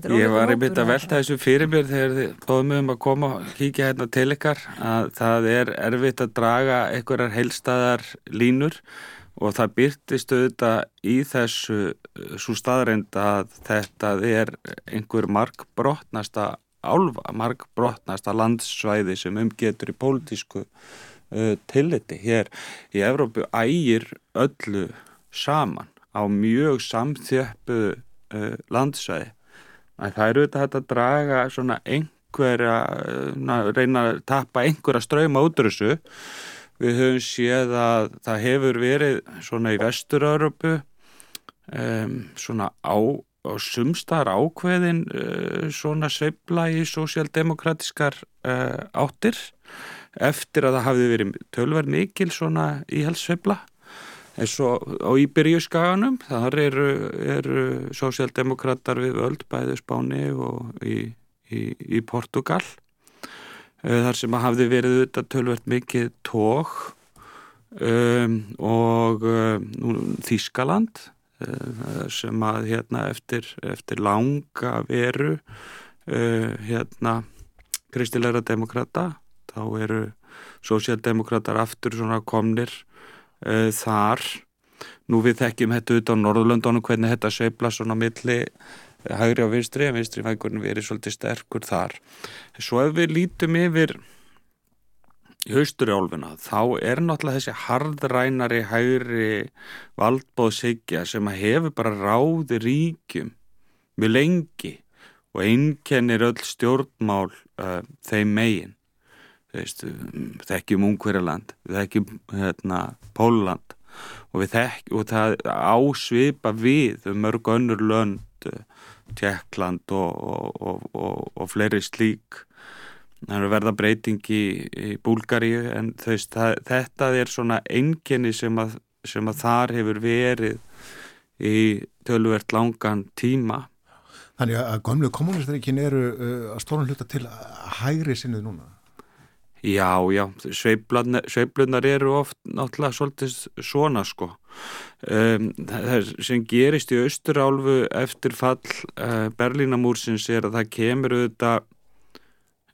Ég var einmitt að velta þessu fyrir mér þegar þið bóðum um að koma og kíkja hérna til ykkar að það er erfitt að draga einhverjar heilstæðar línur og það byrtist auðvitað í þessu svo staðreind að þetta er einhver markbrotnasta álfa, markbrotnasta landsvæði sem umgetur í pólitísku uh, tilliti hér í Evrópu ægir öllu saman á mjög samþjöppu uh, landsvæði að það eru þetta að draga svona einhverja, reyna að tappa einhverja ströyma út úr þessu. Við höfum séð að það hefur verið svona í Vestur-Európu um, svona á, á sumstar ákveðin uh, svona sveibla í sósjaldemokratiskar uh, áttir eftir að það hafi verið tölverð mikil svona íhalssveibla eins og á Íbyrjuskaganum þar eru, eru sósjaldemokrater við völd bæði Spáni og í, í, í Portugal uh, þar sem að hafði verið auðvitað tölvert mikið tók um, og um, Þískaland uh, sem að hérna eftir, eftir langa veru uh, hérna kristilegra demokrata þá eru sósjaldemokratar aftur svona komnir uh, þar nú við þekkjum þetta út á Norðurlöndunum hvernig þetta sveifla svona milli hægri á vinstri, en vinstri fækurinn verið svolítið sterkur þar. Svo ef við lítum yfir í austurjálfuna, þá er náttúrulega þessi harðrænari hægri valdbóðshyggja sem að hefur bara ráði ríkjum mjög lengi og einkennir öll stjórnmál uh, þeim megin. Veist, þekkjum Ungverjaland, við þekkjum hérna, Póland og, þekk, og það ásvipa við um mörg önnur lönd Tjekkland og, og, og, fleiri slík. Það er verða breyting í, í Búlgaríu en veist, það, þetta er svona enginni sem að, sem að þar hefur verið í tölvert langan tíma. Þannig að gömlu kommunistarikin eru uh, að stórnum hluta til hægri sinnið núna Já, já, sveiflunar eru oft náttúrulega svolítið svona sko. Um, það sem gerist í Östurálfu eftir fall uh, Berlínamúrsins er að það kemur auðvitað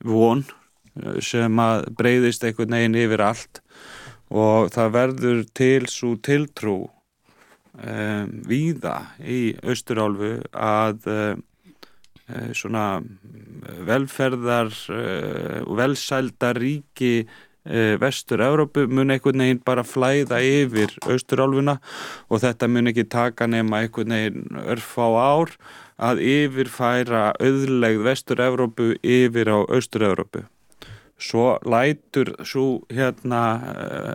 von uh, sem að breyðist einhvern veginn yfir allt og það verður til svo tiltrú um, víða í Östurálfu að Eh, svona eh, velferðar eh, og velsælda ríki vestur-Európu mun einhvern veginn bara flæða yfir austurálfuna og þetta mun ekki taka nema einhvern veginn örf á ár að yfirfæra auðlegð vestur-Európu yfir á austur-Európu. Svo lætur svo hérna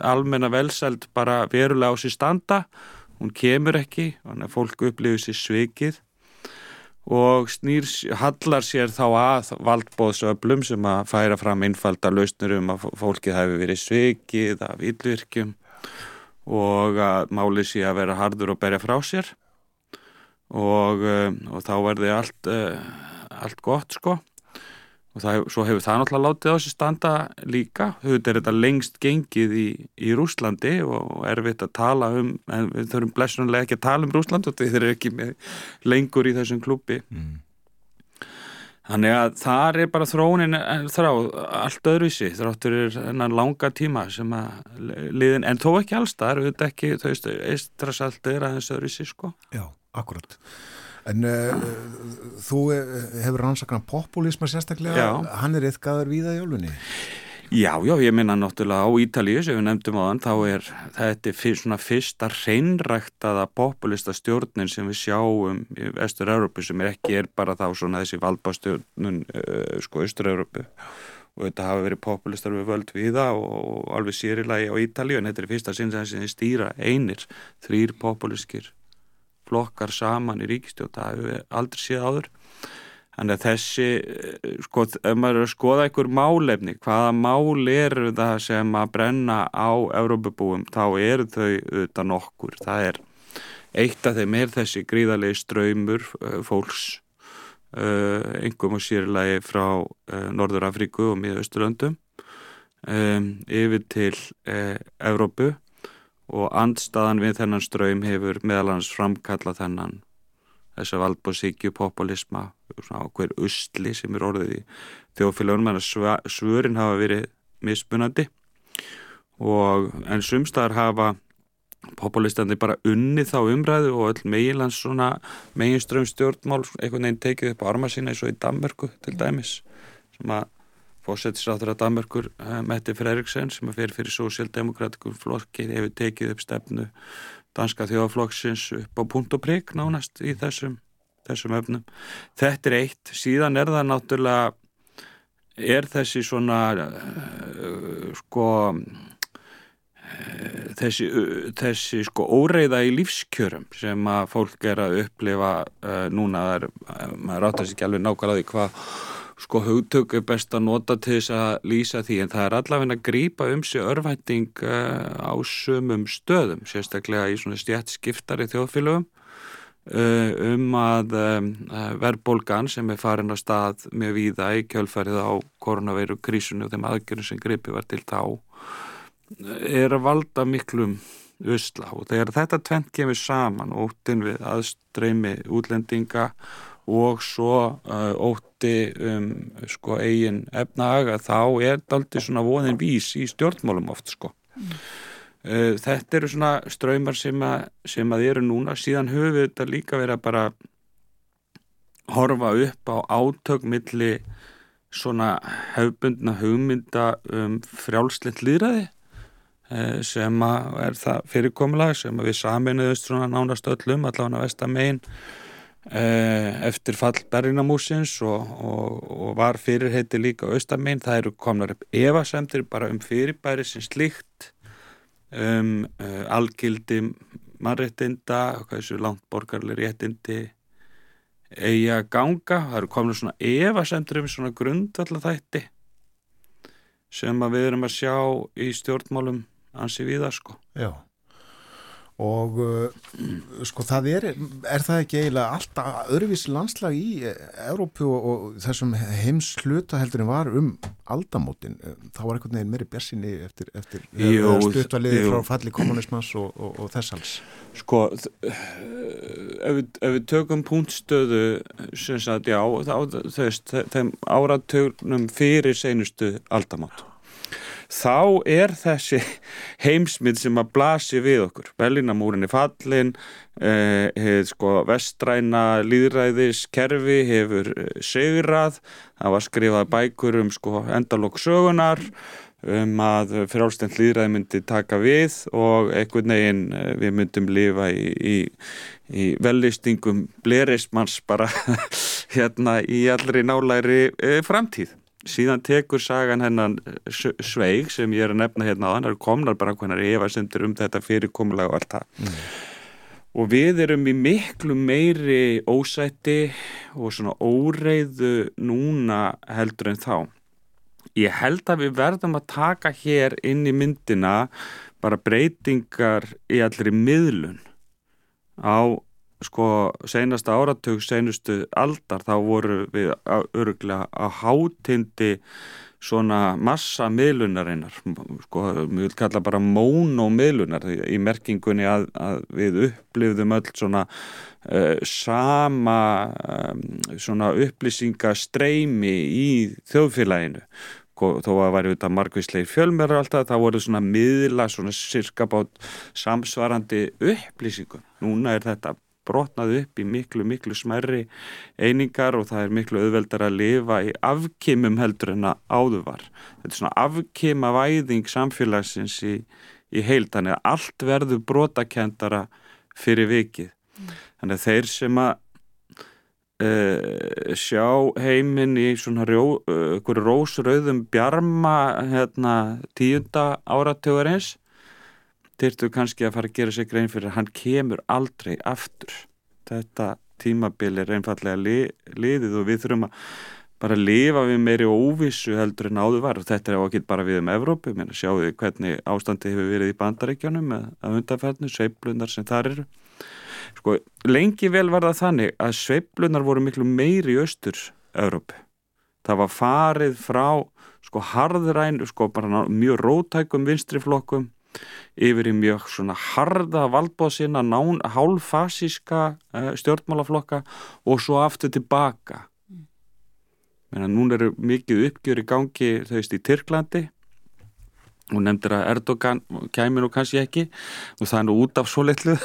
almenna velsæld bara verulega á sér standa, hún kemur ekki, fólk upplifir sér svikið og snýr, hallar sér þá að valdbóðsöflum sem að færa fram einfalda lausnur um að fólkið hafi verið svikið af yllvirkjum og að máli sé að vera hardur og berja frá sér. Og, um, og þá verði allt, uh, allt gott sko og það, svo hefur það náttúrulega látið á þessi standa líka, þetta er þetta lengst gengið í, í Rúslandi og erfitt að tala um, en við þurfum blessunlega ekki að tala um Rúsland og þeir eru ekki lengur í þessum klúpi mm. þannig að það er bara þróunin þrá allt öðruvísi, þráttur er þennan langa tíma sem að liðin, en þó ekki alls það eru þetta ekki, þú veist, eistrasallt er aðeins öðruvísi sko. Já, akkurat En uh, þú eh, hefur rannsakna populisma sérstaklega, já. hann er eitthvað viða í jólunni? Já, já, ég minna náttúrulega á Ítalíu sem við nefndum á þann, þá er þetta fyr, svona fyrsta hreinræktaða populista stjórnin sem við sjáum í Vestur-Európu sem er ekki er bara þá svona þessi valbastjórnun uh, sko Östur-Európu og þetta hafa verið populistar við völd við það og, alveg sérilagi á Ítalíu en þetta er fyrsta sinn sem þið stýra einir, þrýr populiskir flokkar saman í ríkistjóð það hefur aldrei séð áður. Þannig að þessi eh, sko, ef maður er að skoða einhver málefni hvaða mál eru það sem að brenna á Európabúum þá eru þau auðvitað nokkur. Það er eitt af þeim er þessi gríðarlegi ströymur eh, fólks engum og sérlegi frá Norður Afríku og Miðausturlöndum um, yfir til uh, Európu og andstaðan við þennan ströym hefur meðal hans framkallað þennan þess að valdbóðsíkju, populisma hver usli sem er orðið í þjóðfélagunum en svörin hafa verið mismunandi. Og en sumstaðar hafa populistandi bara unni þá umræðu og öll meginlands svona meginströym stjórnmál einhvern veginn tekið upp á arma sína eins og í Danmörku til dæmis sem að fósettisrátur að Danmörkur uh, Mette Freriksen sem er fyrir fyrir sósjaldemokratikum flokki hefur tekið upp stefnu danska þjóðaflokksins upp á punkt og prigg nánast í þessum, þessum öfnum. Þetta er eitt, síðan er það náttúrulega er þessi svona uh, sko uh, þessi, þessi sko óreiða í lífskjörum sem að fólk er að upplifa núna, er, maður áttast ekki alveg nákvæmlega því hvað sko hugtök er best að nota til þess að lýsa því en það er allavega að grýpa um sig örvænting uh, á sumum stöðum sérstaklega í svona stjætt skiptari þjóðfélögum uh, um að um, verðbólgan sem er farin á stað með víða í kjölfærið á koronaveiru krísunni og þeim aðgjörnum sem gripi var til þá er að valda miklum usla. Og þegar þetta tvent kemur saman óttin við aðstreymi útlendinga og svo uh, ótti um sko eigin efnahaga þá er þetta aldrei svona voðin vís í stjórnmálum oft sko mm. uh, þetta eru svona ströymar sem að, sem að eru núna síðan höfum við þetta líka verið að bara horfa upp á átökmilli svona hefbundna hugmynda um frjálslind líðræði sem að er það fyrirkomulag sem að við saminuðust svona nánast öllum allavega vestamein eftir fall Berlinamúsins og, og, og var fyrirheiti líka austamein, það eru komnar upp evasemtir bara um fyrirbæri sem slíkt um uh, algildi mannréttinda þessu langt borgarlega réttindi eiga ganga það eru komnar svona evasemtir um svona grundvallathætti sem að við erum að sjá í stjórnmálum ansi við það sko. Já, og uh, sko það er, er það ekki eiginlega alltaf öðruvísi landslag í Európu og, og þessum heims hlutaheldurinn var um aldamótin, þá var einhvern veginn meiri björnsinni eftir, eftir stuttaliði frá falli kommunismas og, og, og þess alls. Sko, ef við, ef við tökum punktstöðu sem sagt, já, þá, þeim áratögnum fyrir seinustu aldamót þá er þessi heimsmynd sem að blasi við okkur. Berlínamúrin er fallin eh, sko, vestræna líðræðiskerfi hefur segrað það var skrifað bækur um sko, endalokk sögunar um að frjálstend líðræði myndi taka við og einhvern veginn við myndum lifa í, í, í vellistingum blerismans bara hérna í allri nálæri e, framtíð síðan tekur sagan hennan sveig sem ég er að nefna hérna á hann er komnar bara hvernar efasendur um þetta fyrirkomulega og allt það mm. og við erum í miklu meiri ósætti og svona óreiðu núna heldur en þá ég held að við verðum að taka hér inn í myndina bara breytingar í allir miðlun á sko senasta áratug, senustu aldar þá voru við öruglega að hátindi svona massa miðlunarinnar sko, við vil kalla bara mónomiðlunar í merkingunni að, að við upplifðum öll svona uh, sama um, svona upplýsingastreimi í þjóðfélaginu þó að það væri auðvitað margvísleir fjölmjörður alltaf, það voru svona miðla svona cirka bát samsvarandi upplýsingum. Núna er þetta brotnað upp í miklu, miklu smerri einingar og það er miklu auðveldar að lifa í afkimum heldur en að áður var. Þetta er svona afkima væðing samfélagsins í, í heil, þannig að allt verður brotakendara fyrir vikið. Mm. Þannig að þeir sem að uh, sjá heiminn í svona rjó, uh, rósröðum bjarma hérna, tíunda áratögur eins þyrtu kannski að fara að gera sig grein fyrir að hann kemur aldrei aftur. Þetta tímabil er einfallega li, liðið og við þurfum að bara lifa við meiri óvissu heldur en áður var og þetta er ekki bara við um Evrópu, mér sjáu við hvernig ástandi hefur verið í bandaríkjónum að undanferðinu, sveiplunar sem þar eru. Sko, lengi vel var það þannig að sveiplunar voru miklu meiri í austur Evrópu. Það var farið frá sko harðræn, sko bara mjög rótækum vinstriflokkum yfir í mjög svona harda valdbóðsina, hálfasíska uh, stjórnmálaflokka og svo aftur tilbaka. Mm. Nún eru mikið uppgjör í gangi þau veist í Tyrklandi og nefndir að Erdogan kæmi nú kannski ekki og það er nú út af svo litlu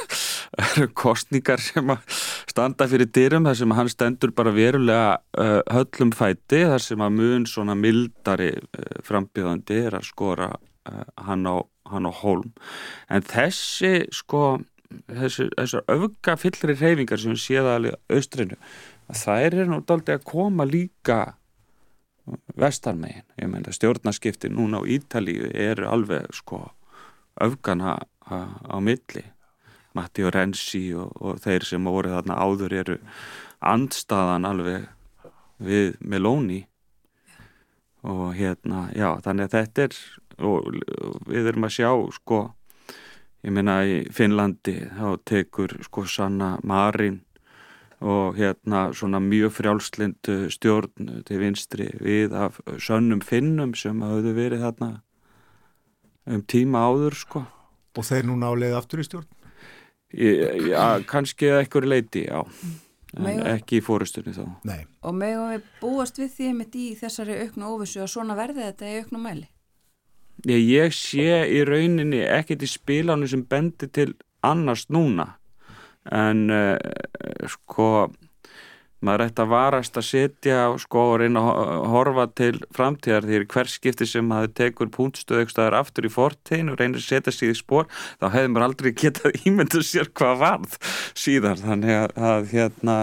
kostningar sem að standa fyrir dyrum þar sem hann stendur bara verulega uh, höllum fæti þar sem að mun svona mildari uh, frambjöðandi er að skora hann á hann á hólm. En þessi sko þessi, þessar öfga fyllri reyfingar sem við séða alveg austrinu það er nú daldi að koma líka vestarmegin, ég meina stjórnarskipti núna á Ítalíu eru alveg sko öfgana á milli. Matti og Renzi og, og þeir sem voru þarna áður eru andstaðan alveg við Meloni. Og hérna, já, þannig að þetta er og við erum að sjá sko ég meina í Finnlandi þá tekur sko Sanna Marin og hérna svona mjög frjálslind uh, stjórn til vinstri við af sönnum finnum sem hafðu verið þarna um tíma áður sko. Og þeir núna á leið aftur í stjórn? Já, kannski að einhverju leiti, já. En ekki í fórustunni þá. Nei. Og megum við búast við því einmitt í þessari auknu óvissu að svona verði þetta í auknu mæli? Ég, ég sé í rauninni ekkert í spilánu sem bendir til annars núna. En uh, sko maður ætti að varast að setja sko og reyna að ho- horfa til framtíðar. Því hver skipti sem maður tekur punktstöð eitthvað aftur í fortíðin og reynir að setja sig í spór þá hefði maður aldrei getað ímyndu sér hvað varð síðan þannig að, að hérna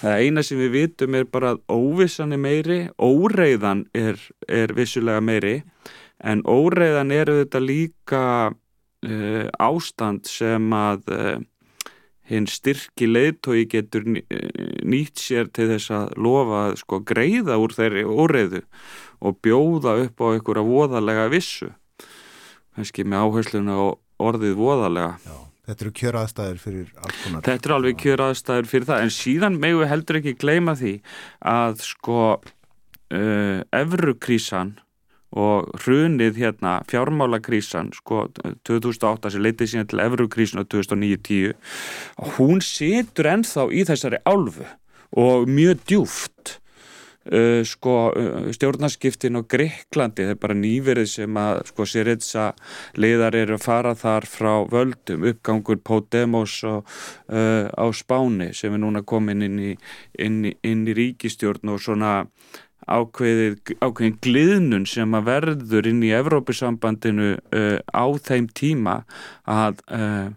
það eina sem við vitum er bara að óvissan er meiri, óreiðan er, er vissulega meiri en óreiðan eru þetta líka uh, ástand sem að uh, hinn styrki leiðtói getur eh, nýtt sér til þess að lofa að sko greiða úr þeirri óreiðu og bjóða upp á einhverja voðalega vissu kannski með áhersluna á orðið voðalega Já. Þetta eru kjöraðstæður fyrir alls konar. Þetta er alveg kjör aðstæður fyrir það en síðan megu heldur ekki gleyma því að sko uh, evrukrísan og hrunið hérna fjármálakrísan sko 2008 sem leitið síðan til evrukrísan á 2009-10 hún situr ennþá í þessari álfu og mjög djúft Uh, sko uh, stjórnarskiptin á Greiklandi, það er bara nýverið sem að sko Syriza liðar eru að fara þar frá völdum. Uppgangur Podemos og, uh, á Spáni sem er núna komin inn í, inn inn í ríkistjórn og svona ákveðið, ákveðin gliðnun sem að verður inn í Evrópusambandinu uh, á þeim tíma að uh,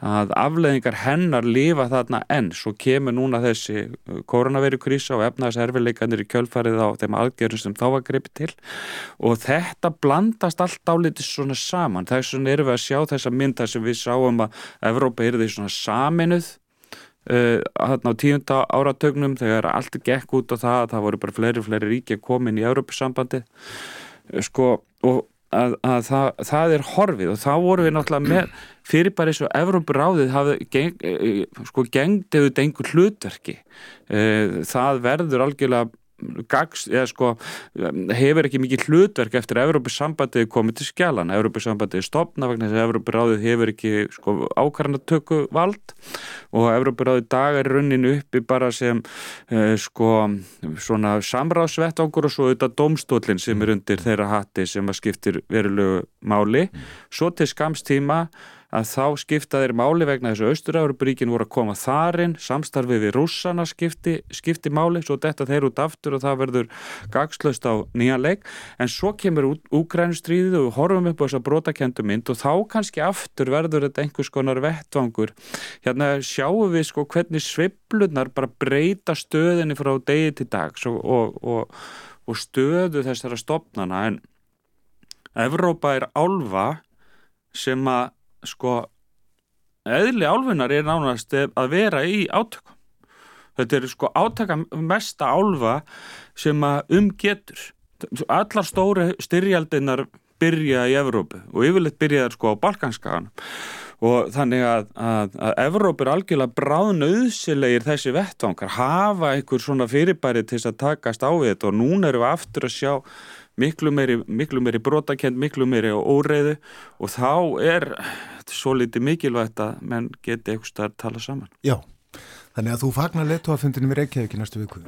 að afleðingar hennar lifa þarna enn, svo kemur núna þessi koronavirukrísa og efnaðserfileikanir í kjölfarið á þeim aðgerðum sem þá var greipið til. Og þetta blandast allt álítið svona saman, þess vegna erum við að sjá þessa mynda sem við sáum að Evrópa er því svona saminuð þarna á tíunda áratögnum þegar allt gekk út á það að það voru bara fleiri fleiri ríki inn í Evrópusambandi sko og að, að það, það er horfið og þá voru við náttúrulega með fyrir bara eins og Evrópuráðið hafði geng, eh, sko gengdi auðvitað einhver hlutverki. Eh, það verður algjörlega gags, eða sko hefur ekki mikið hlutverk eftir að Evrópusambandið er komið til skjálana Evrópusambandið er stopna vegna þess að Evrópuráðið hefur ekki sko ákvarðanatöku vald. Og Evrópuráðið dagar runninu uppi bara sem uh, sko svona samráðsvett okkur og svo auðvitað domstólinn sem er undir þeirra hatti sem að skiptir verulegu máli. Svo til skamstíma að þá skipta þeir máli vegna þess að Östur-Európaríkin voru að koma þarinn, samstarfið við rússana skipti, skipti máli, svo detta þeir út aftur og það verður gagslaust á nýjan leik, en svo kemur úkrænustríðið og við horfum upp á þessa brotakendu mynd og þá kannski aftur verður þetta einhvers konar vettvangur. Hérna sjáum við sko hvernig sveiflunar bara breyta stöðinni frá degi til dags og, og, og, og stöðu þessara stopnana en Evrópa er álfa sem að sko eðli álfunar er nánast að vera í átökum. Þetta er sko átaka mesta álfa sem að umgetur allar stóri styrjaldinar byrja í Evrópu og yfirleitt byrjaðar sko á Balkanskaganum. Og þannig að, að, að Evróp er algjörlega bráðnauðsilegir þessi vettvangar, hafa einhver svona fyrirbæri til þess að takast á þetta og núna erum við aftur að sjá miklu meiri, miklu meiri brotakend, miklu meiri óreiðu og þá er svo litið mikilvægt að menn geti eitthvað starf tala saman. Já, þannig að þú fagnar leittóafundinu við Reykjavík í næstu viku.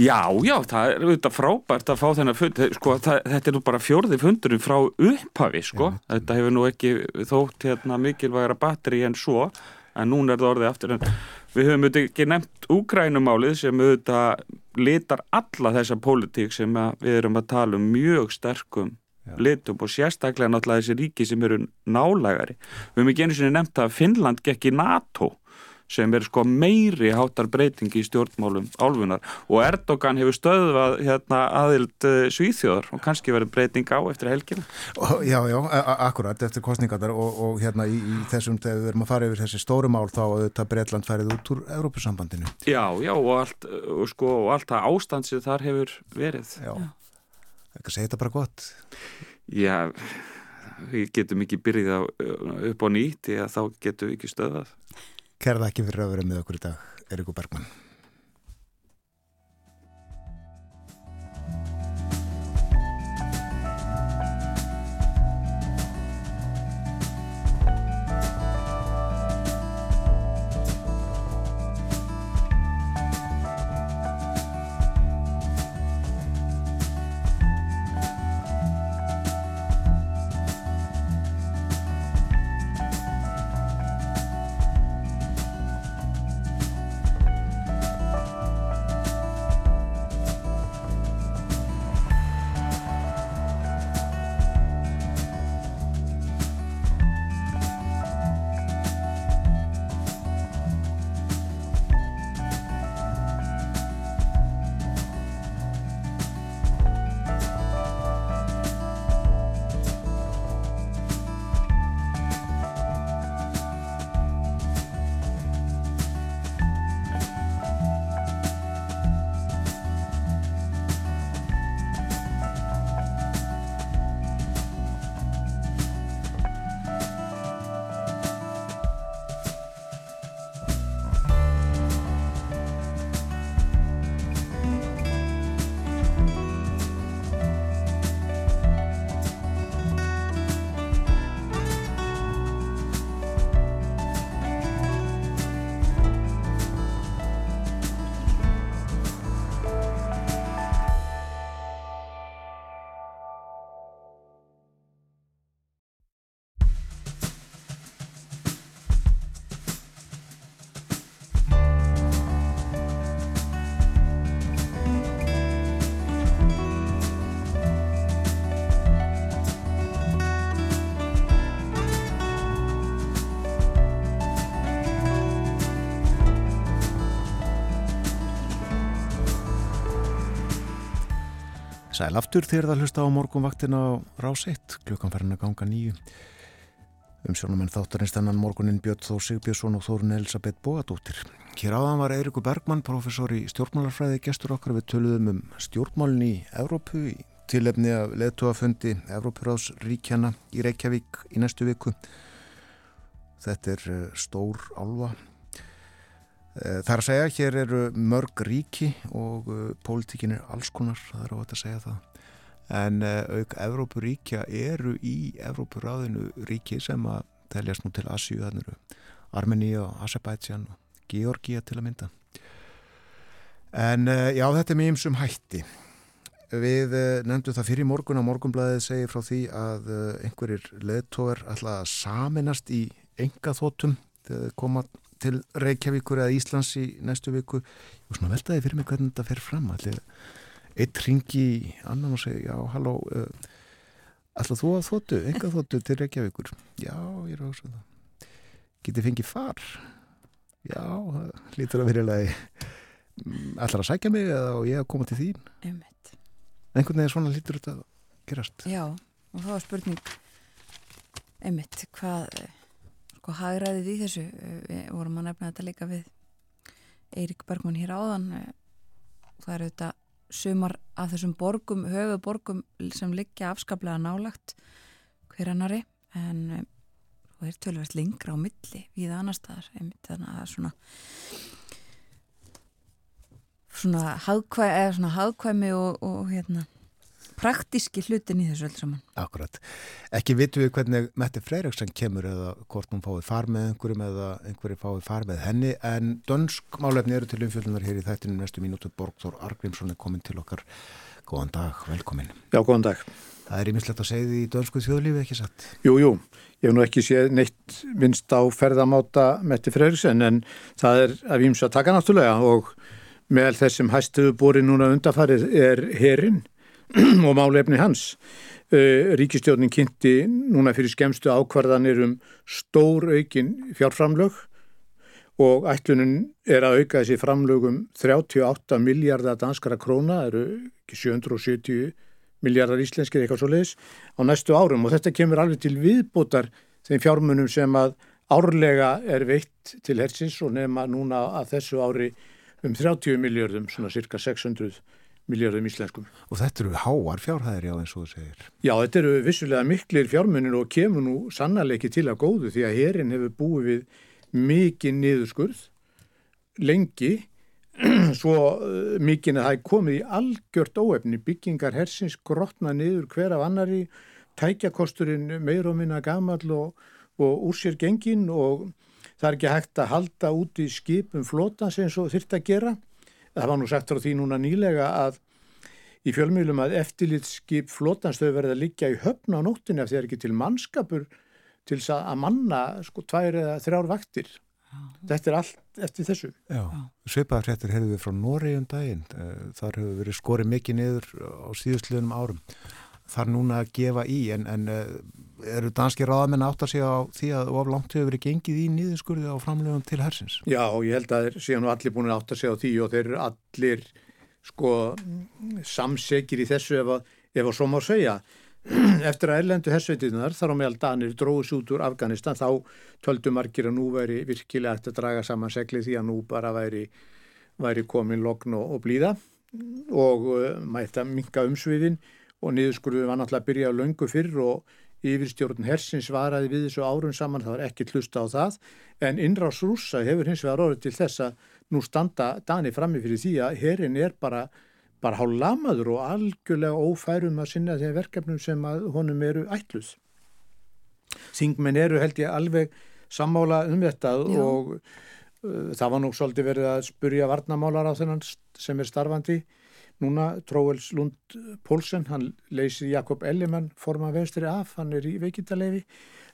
Já, já, það er auðvitað frábært að fá þennan fund, sko, það, þetta er nú bara fjórði fundurinn frá upphafi, sko, Já, þetta hefur nú ekki þótt hérna mikilvægara batteri en svo, en núna er það orðið aftur, en við höfum auðvitað ekki nefnt úgrænumálið sem auðvitað litar alla þessa pólitík sem við erum að tala um mjög sterkum Já. litum og sérstaklega náttúrulega þessi ríki sem eru nálægari. Við höfum ekki einu sinni nefnt að Finnland gekk í NATO sem er sko meiri háttar breytingi í stjórnmálum álfunar og Erdogan hefur stöðvað hérna aðild uh, svíþjóðar og kannski verið breyting á eftir helgina. Já, já, akkurat eftir kostningarnar og, og hérna í, í þessum þegar við erum að fara yfir þessi stóru mál þá auðvitað Breitland færið út úr Evrópusambandinu. Já, já og allt, og sko, og allt það ástand sem þar hefur verið. Já, ekki að segja þetta bara gott. Já, við getum ekki byrjað upp á nýtt eða þá getum við ekki stöðað. Kærða ekki fyrir að vera með okkur í dag, Erikur Bergman. Sæl aftur þegar það hlusta á morgunvaktina á rás 1, klukkan farin að ganga nýju. Umsjónumenn þáttarins þennan morgunin Björn Þór Sigbjörnsson og Þórun Elisabeth Bóadóttir. Hér áðan var Eirikur Bergmann, professor í stjórnmálarfræði, gestur okkar við töluðum um stjórnmálinn í Evrópu í tilefni af leðtúafundi Evrópuráðs ríkjana í Reykjavík í næstu viku. Þetta er eh, stór álva Það er að segja, hér eru mörg ríki og uh, pólitíkin er alls konar, það er þetta að segja það. En uh, auk Evrópuríkja eru í Evrópuráðinu ríki sem að teljast nú til Asju, þannig eru Armenia og Azerbaijan og Georgia til að mynda. En uh, já, þetta er mjög umsum hætti. Við nefndum það fyrir morgun að morgunblæðið segir frá því að einhverjir leðtóver að saminast í enga þótum þegar þau koma til Reykjavíkur eða Íslands í næstu viku. Og svona veltaði fyrir mig hvernig þetta fer fram. Allir eitt ringi í annan og segja já, halló uh, alltaf þú að þóttu, enga þóttu til Reykjavíkur? Já, ég er á þessu það. Getið fengið far? Já, það lítur að vera allar að sækja mig eða ég að koma til þín? Einmitt. einhvern veginn svona lítur þetta að gerast. Já, og þá er spurning einmitt, hvað sko hagræðið í þessu við vorum að nefna þetta líka við Eirik Bergman hér áðan það eru þetta sumar af þessum borgum, höfuborgum sem liggja afskaplega nálagt hver annari en það er tölvægt lengra á milli við annar staðar þannig að svona svona hagkvæmi og, og hérna praktíski hlutin í þessu öll saman. Akkurat. Ekki vitu við hvernig Mette Freiriksen kemur eða hvort hún fáið far með einhverjum eða einhverju fáið far með henni en dönsk málefni eru til umfjöldunar hér í þættinu næstu mínútu Borgþór Argrímsson er komin til okkar. Góðan dag, velkomin. Já, góðan dag. Það er ímislegt að segja því í dönsku þjóðlífi ekki satt? Jú, jú. Ég hef nú ekki séð neitt minnst á ferðamáta Mette Freiriksen en það er að výmsa taka náttúrulega og meðal þess sem hæstuðu búri núna undafarið er herinn og málefni hans. Uh, Ríkistjórnin kynnti núna fyrir skemstu ákvarðanir um stór aukin fjárframlög og ætlunum er að auka þessi framlögum 38 miljardar danskara króna, eru ekki 770 miljardar íslenskir eitthvað svo leiðis á næstu árum og þetta kemur alveg til viðbútar þeim fjármunum sem að árlega er veitt til hersins og nefna núna að þessu ári um 30 miljardum, svona cirka 600 miljardum íslenskum. Og þetta eru háar fjárhæðir já eins og þú segir. Já, þetta eru vissulega miklir fjármunir og kemur nú sannarleiki til að góðu því að herin hefur búið við mikið niðurskurð lengi svo uh, mikið að það er komið í algjört óefni byggingar hersins grotna niður hver af annari tækjakosturinn meir og minna gamall og, og úr sér gengin og það er ekki hægt að halda út í skipum flotans eins og þyrft að gera það var nú sagt frá því núna nýlega að í fjölmjölum að eftirlitskip flotans þau verða að liggja í höfna á því það er ekki til mannskapur til að manna sko tvær eða þrjár vaktir. Þetta er allt eftir þessu. Já, svipaðar hrettir hefur við frá Nóri um daginn. Eh, Þar hefur verið skorið mikið niður á síðustliðunum árum. Þar núna að gefa í, en, en eh, eru danski ráðamenn átt að segja á því að of langt hefur verið gengið í nýðurskurði á framlegum til hersins? Já, ég held að þeir séu nú allir búin að átta sig á því og þeir eru allir sko samsekir í þessu ef að, ef að svo má segja. Eftir að erlendu hersveitiðnar þar á meðal Danir dróðs út úr Afganistan þá töldu margir að nú væri virkilega eftir að draga saman seglið því að nú bara væri, væri komin logn og, og blíða og uh, mætti að minka umsviðin og niðurskurðu var náttúrulega að byrja löngu fyrr og yfirstjórn hersins svaraði við þessu árun saman, það var ekki hlusta á það en innrás rúsa hefur hins vegar orðið til þess að nú standa Dani frammi fyrir því að herin er bara bara hálf lamaður og algjörlega ófærum að sinna þeim verkefnum sem honum eru ætluð. Þingmenn eru held ég alveg sammála um þetta Já. og uh, það var nú svolítið verið að spurja varnamálar á þennan sem er starfandi. Núna Tróels Lund Pólsen, hann leysir Jakob Ellimann, forman venstri af, hann er í veikindalefi.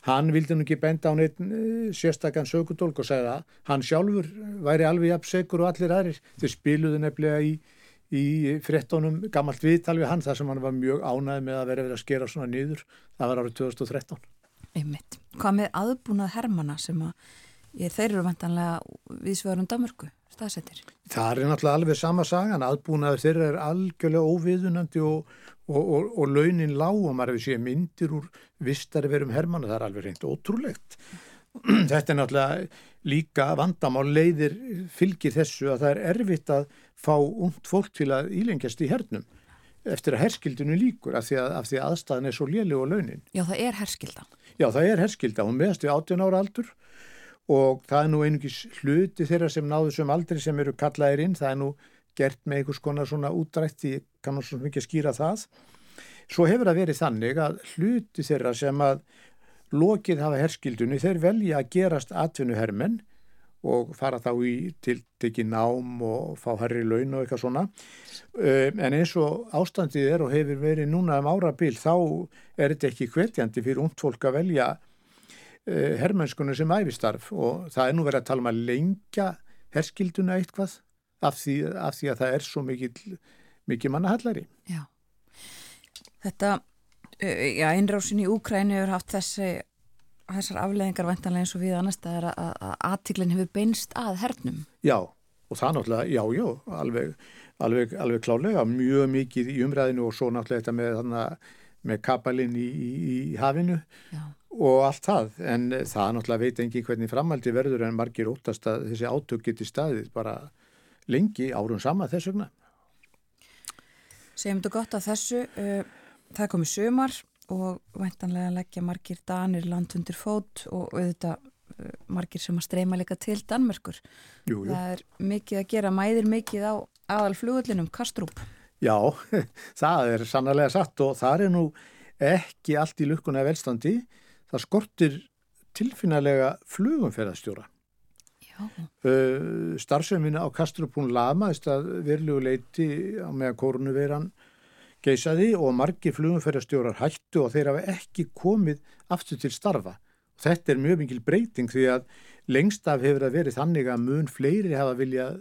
Hann vildi nú ekki benda á neitt uh, sérstakann sökudólk og segja að hann sjálfur væri alveg jafnsegur og allir aðrir. Þeir spiluðu nefnilega í í frettónum gammalt viðtal við hann þar sem hann var mjög ánæði með að vera verið að skera svona niður. Það var árið 2013. Einmitt. Hvað með aðbúnað hermana sem að ég, þeir eru vantanlega viðsvörum Damörku staðsettir? Það er náttúrulega alveg sama sagan. Aðbúnaður þeirra er algjörlega óviðunandi og, og, og, og launin lág og maður hefur séð myndir úr vistari verum hermana. Það er alveg reynd ótrúlegt. Þetta er náttúrulega líka vandamál leiðir fylgir þessu að það er erfitt að fá ungt fólk til að ílengjast í hernum eftir að herskildinu líkur af því að, af því að aðstæðan er svo léli og launin. Já, það er herskildan. Já, það er herskilda. Hún meðast við 18 ára aldur og það er nú einungis hluti þeirra sem náðu sem aldrei sem eru kallaðir inn. Það er nú gert með einhvers konar svona útrætti, kannan svo mikið skýra það. Svo hefur það verið þannig að hluti þeirra sem að lokið hafa herskildunni, þeir velja að gerast atvinnuhermenn og fara þá í tiltekki nám og fá herri laun og eitthvað svona. Um, en eins og ástandið er og hefur verið núna um árabil þá er þetta ekki hvetjandi fyrir ungt fólk að velja uh, hermennskunni sem æfistarf og það er nú verið að tala um að lengja herskilduna eitthvað af því, af því að það er svo mikið, mikið mannahallari. Já. Þetta, uh, já, innrásin í Úkræni hefur haft þessi, þessar afleðingar vantanlega eins og við annars það er að, að aðtiklinn hefur beinst að hernum. Já, og það náttúrulega, já, já, alveg, alveg, alveg klálega, mjög mikið í umræðinu og svo náttúrulega þetta með, með kapalinn í, í, í hafinu Já. Og allt það, en það náttúrulega veit engin hvernig framaldi verður en margir óttast að þessi átök geti staðið bara lengi árum sama þess vegna. Segjum þetta gott að þessu, uh, það komið sömar og væntanlega leggja margir danir land undir fót og auðvitað uh, margir sem að streyma líka til Danmörkur. Jú, jú. Það er mikið að gera, mæðir mikið á aðal flugullinum, Kastrúp. Já, það er sannlega satt og það er nú ekki allt í lukkuna velstandi. Það skortir tilfinnalega flugumferðastjóra. Já. Uh, starfsemina á Kastrupún lamaðist að verulegu leiti á meðan kórnuveiran geisaði og margir flugumferðarstjórar hættu og þeir hafa ekki komið aftur til starfa. Þetta er mjög mikil breyting því að lengst af hefur það verið þannig að mun fleiri hafa viljað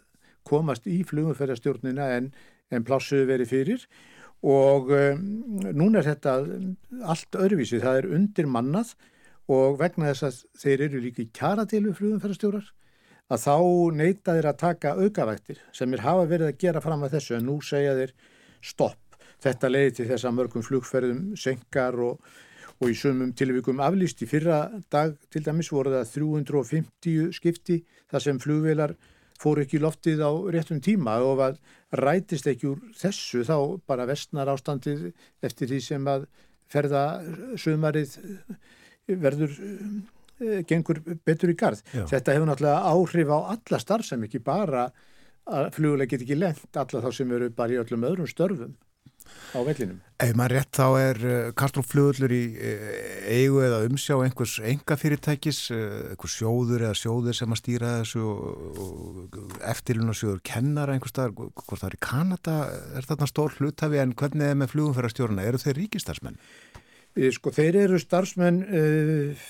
komast í flugumferðarstjórnina en, en plássuðu verið fyrir og um, núna er þetta allt öðruvísi. Það er undir mannað og vegna þess að þeir eru líka í kjaratilu flugumferðarstjórar að þá neyta þeir að taka aukavættir sem er hafa verið að gera fram að þessu en nú segja þeir stopp. Þetta leiði til þess að mörgum flugferðum senkar og, og í sumum tilvíkum aflýst í fyrra dag til dæmis voru það 350 skipti þar sem flugvelar fór ekki loftið á réttum tíma og að rætist ekki úr þessu þá bara vestnar ástandið eftir því sem að ferða sumarið verður e, gengur betur í garð. Já. Þetta hefur náttúrulega áhrif á alla starfsem, ekki bara að flugulega get ekki lent alla þá sem eru bara í öllum öðrum störfum á vellinum. Ef maður rétt þá er uh, Kastrúflugullur í uh, eigu eða umsjá einhvers enga fyrirtækis, uh, einhvers sjóður eða sjóður sem að stýra þessu og, og eftirlunarsjóður kennara einhvers staðar, hvort það er í Kanada, er þarna stór hlutafi en hvernig er með flugumferðarstjórna, eru þeir ríkistarsmenn? Sko, þeir eru starfsmenn, uh,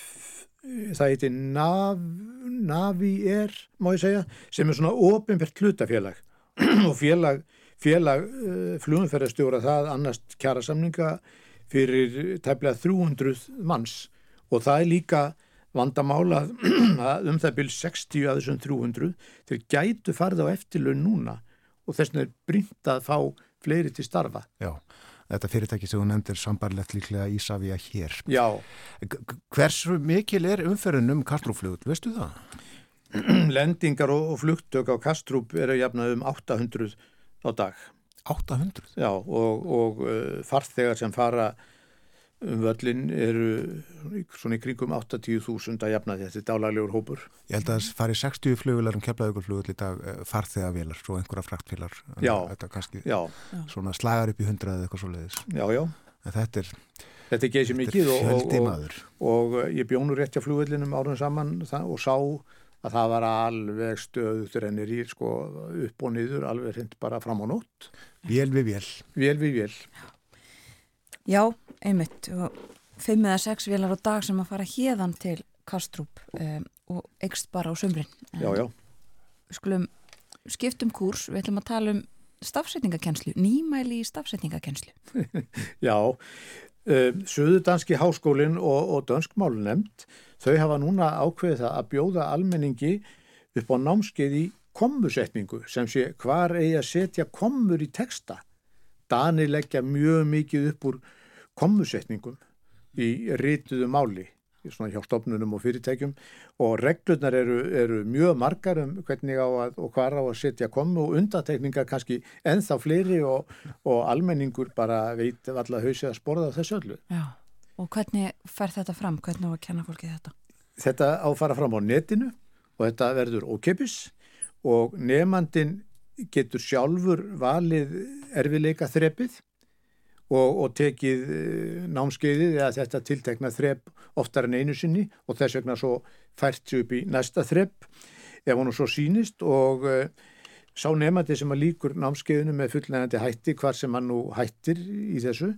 það heiti Nav, Navi er, má ég segja, sem er svona ofinbært hlutafélag og félag, félag uh, flugumferðarstjóra það annast kjara samninga fyrir tæplega 300 manns og það er líka vandamála að um það byrj 60 að þessum 300 þeir gætu farið á eftirlaun núna og þess vegna er brínt að fá fleiri til starfa. Já, þetta fyrirtæki sem þú nefndir sambarlegt líklega Ísafía hér. Já, Hversu mikil er umferðin um Kastrúflugull, veistu það? lendingar og, flugtök á Kastrup eru jafnað um 800 á dag. 800? Já, og, og uh, farþegar sem fara um völlin eru svona í kringum 80.000 að jafna þetta dálaglegur hópur. Ég held að það fari 60 flugular um keflaðugurflugull í dag eh, farþegavélar og einhverja fraktfélar. Já. Þetta kannski Já, svona slagar upp í hundrað eða eitthvað svo leiðis. já, já. En þetta er, Þetta er þetta mikið og, og, og, og uh, ég bjónu rétt hjá flugvellinum árun saman og sá að það var alveg stöðut rennir í sko upp og niður, alveg hreint bara fram á nótt. Vél við vél. Vél við vél. Já, einmitt og fimm eða sex vélar á dag sem að fara hérðan til Kastrup um, og ekst bara á sömrin. Já, já. Við skulum skiptum kúrs, við ætlum að tala um stafsetningakennslu, nýmæli í stafsetningakennslu. Já, Suðudanski háskólinn og, og Dönskmálu nefnd, þau hafa núna ákveðið það að bjóða almenningi upp á námskeið í kommusetningu sem sé hvar eigi að setja kommur í texta. Dani leggja mjög mikið upp úr kommusetningum í rituðu máli svona hjá stofnunum og fyrirtækjum og reglurnar eru, eru mjög margar um hvernig á að og hvar á að setja komu og undatekningar kannski ennþá fleiri og, og almenningur bara veit allar hausið að sporða þessu öllu. Já. Og hvernig fer þetta fram? Hvernig á að kenna fólki þetta? Þetta á að fara fram á netinu og þetta verður ókeppis og nefnandin getur sjálfur valið erfileika þrepið og, og tekið eh, námskeiðið eða þetta tiltekna þrepp oftar en einu sinni og þess vegna svo fært sig upp í næsta þrepp ef hann svo sýnist og uh, sá nefnandi sem að líkur námskeiðinu með fullnægandi hætti hvar sem hann nú hættir í þessu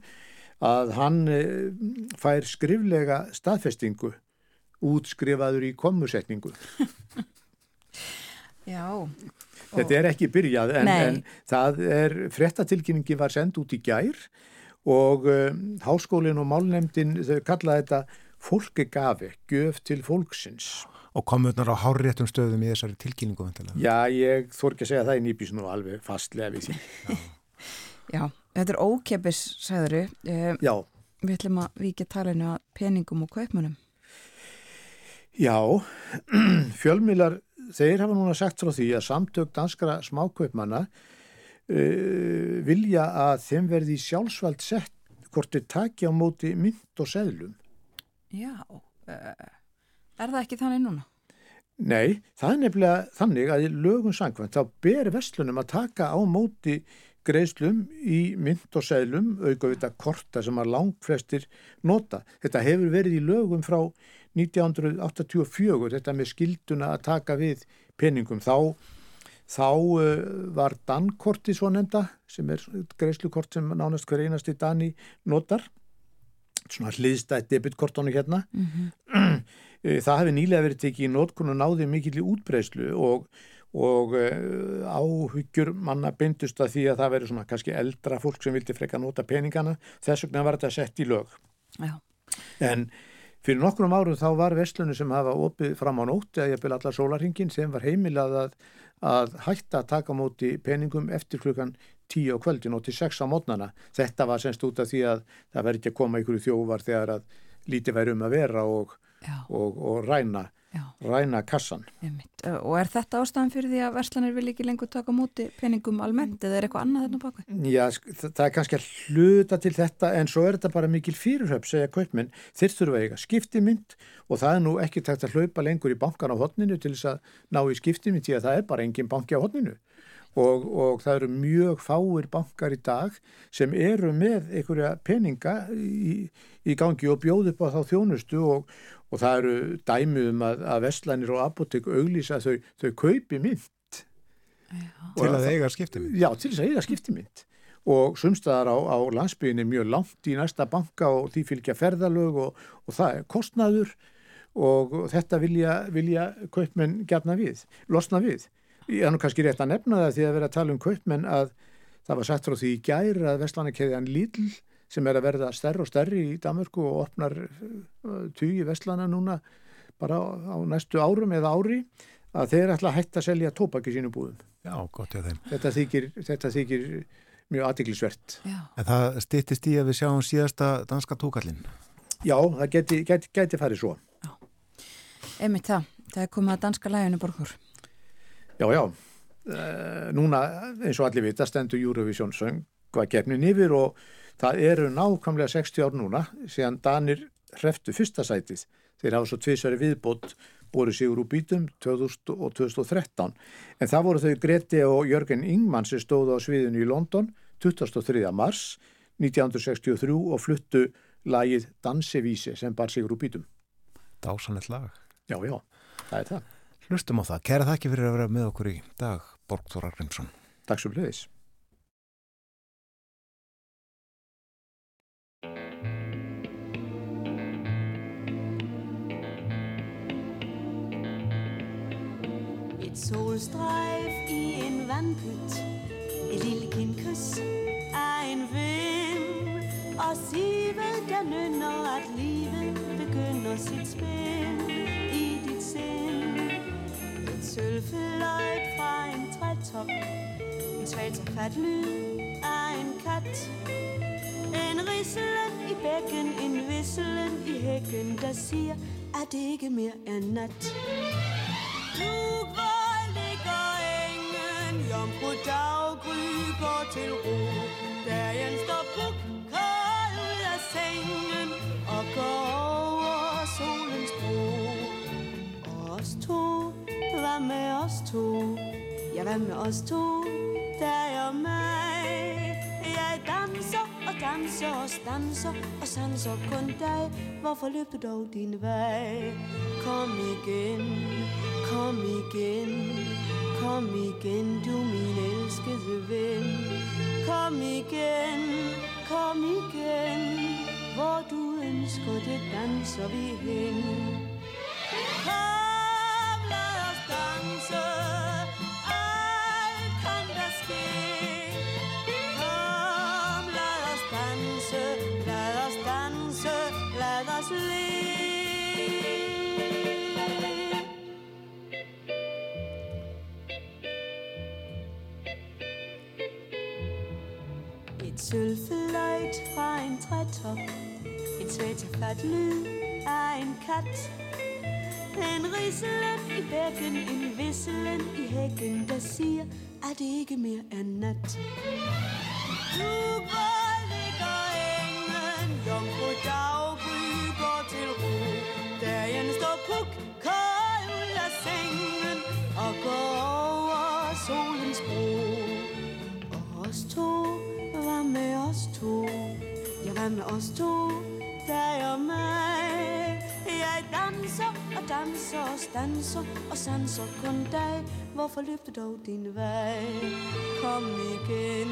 að hann uh, fær skriflega staðfestingu útskrifaður í kommusetningu. Já. Þetta er ekki byrjað en, en það er, frettatilkynningi var send út í gær og um, háskólinn og málnefndin þau kalla þetta fólkegafi, gjöf til fólksins. Og komurnar á hárréttum stöðum í þessari tilkynningu. Já, ég þór ekki að segja það í nýbís nú alveg fastlega við því. Já, þetta er ókeppis, sagðuru. Uh, Já, við ætlum að vikið talinu að peningum og kaupmunum. já, fjölmilar, þeir hafa núna sagt frá því að samtök danskara smákaupmanna uh, vilja að þeim verði í sjálfsvald sett hvort þeir taki á móti mynd og seðlum. Já. Uh, er það ekki þannig núna? Nei, það er nefnilega þannig að í lögum sangvænt þá ber vestlunum að taka á móti greiðslum í mynd og seðlum aukavita korta sem að langflestir nota. Þetta hefur verið í lögum frá 1984, þetta með skilduna að taka við peningum. Þá, þá uh, var dankorti svo nefnda sem er greiðslukort sem nánast hver einasti dani notar. Svona hliðstætt debitkortónu hérna. Mm Eh, Það hefði nýlega verið tekið í nótkunn og náði mikill í útbreyslu og, og uh, áhyggjur manna beindust að því að það veri svona kannski eldra fólk sem vildi freka nota peningana. Þess vegna var þetta sett í lög. Já. En fyrir nokkrum árum þá var vestlunum sem hafa opið fram á nótt eða ég byrja allar sólarhingin sem var heimilað að, að hætta að taka móti peningum eftir klukkan 10 á kvöldin og til 6 á mótnana. Þetta var semst út af því að það verði ekki að koma ykkur þjóvar þegar að lítið væri um að vera og Já. og, og ræna Já, ræna kassan. einmitt. Og er þetta ástæðan fyrir því að verslanir vil ekki lengur taka á móti peningum almennt eða er eitthvað annað þarna baka? Já, það er kannski að hluta til þetta en svo er þetta bara mikil fyrirhöf, segja kaupmenn, þeir þurfa eiga skiptimynd og það er nú ekki tægt að hlaupa lengur í bankan á hotninu til þess að ná í skiptimynd því að það er bara engin banki á hotninu og, og það eru mjög fáir bankar í dag sem eru með einhverja peninga í, í gangi og bjóð upp á þá þjónustu og, og það eru dæmi um að, að vestlænir og apotek auglýsa þau, þau kaupi mynd Til að eiga skiptum. Já, til þess að eiga skiptimynd og sumstaðar á, á landsbygðin er mjög langt í næsta banka og því fylgja ferðalög og, og það er kostnaður og þetta vilja, vilja kaupmenn gefna við, losna við. Ég er nú kannski rétt að nefna það því að vera að tala um kaupmenn að það var sagt frá því í gæri að vestlanakeðjan Lidl sem er að verða stærri og stærri í Danmörku og opnar uh, tugi vestlana núna bara á, á næstu árum eða ári að þeir ætla að hætta að selja tóbak í sínum búðum. Já, gott hjá þeim. Þetta þykir, þetta þykir mjög aðtiklisvert. Já, En það styttist í að við sjáum síðasta danska tókallinn. Já, það geti, geti, geti farið svo. einmitt það. Það er komið að danska læginu borgur. Já, já. Uh, núna, eins og allir vita, stendur Eurovision söngva gefnin yfir og það eru nákvæmlega 60 ár núna síðan Danir hreftu fyrsta sætið. Þeir hafa svo tvisari viðbót búið sigur úr bítum 2000 og 2013. En það voru þau Greti og Jörgen Ingmann sem stóðu á sviðinu í London 23. mars 1963 og fluttu lagið Dansevísi sem bar sigur úr bítum. Dásanett lag. Já, já, það er það. Hlustum á það. Kæra þakki fyrir að vera með okkur í dag, Borgþóra Grimsson. Takk svo leiðis. Et solstrejf i en vandpyt Et lille kindkys af en vind Og sivet der nynner at livet begynder sit spil i dit sind sølvfløjt fra en trætop. En svalterfat lyd af en kat. En rislen i bækken, en visselen i hækken Der siger, at det ikke mere er nat? Nu hvor ligger engen Jomfru daggry går til ro. Hvad med os to? Ja, hvad med os to? Dig og mig Jeg danser og danser og danser Og sanser kun dig Hvorfor løb du dog din vej? Kom igen, kom igen Kom igen, du min elskede ven Kom igen, kom igen Hvor du ønsker det danser vi hen Kom, os Alt kan der ske Kom, lad os danse Lad os danse Lad os le Et sølvfløjt fra en trætop Et svært svætterfat lyd af en kat en rislen i bækken, en visselen i hækken Der siger, at det ikke mere er nat Du går, ligger engen Jomfru daggry går til ro Dagen står puk kold ud af sengen Og går over solens bro Og os to, hvad med os to? Ja, hvad med os to? Og danser og stanser Og sanser kun dig Hvorfor løb du dog din vej? Kom igen,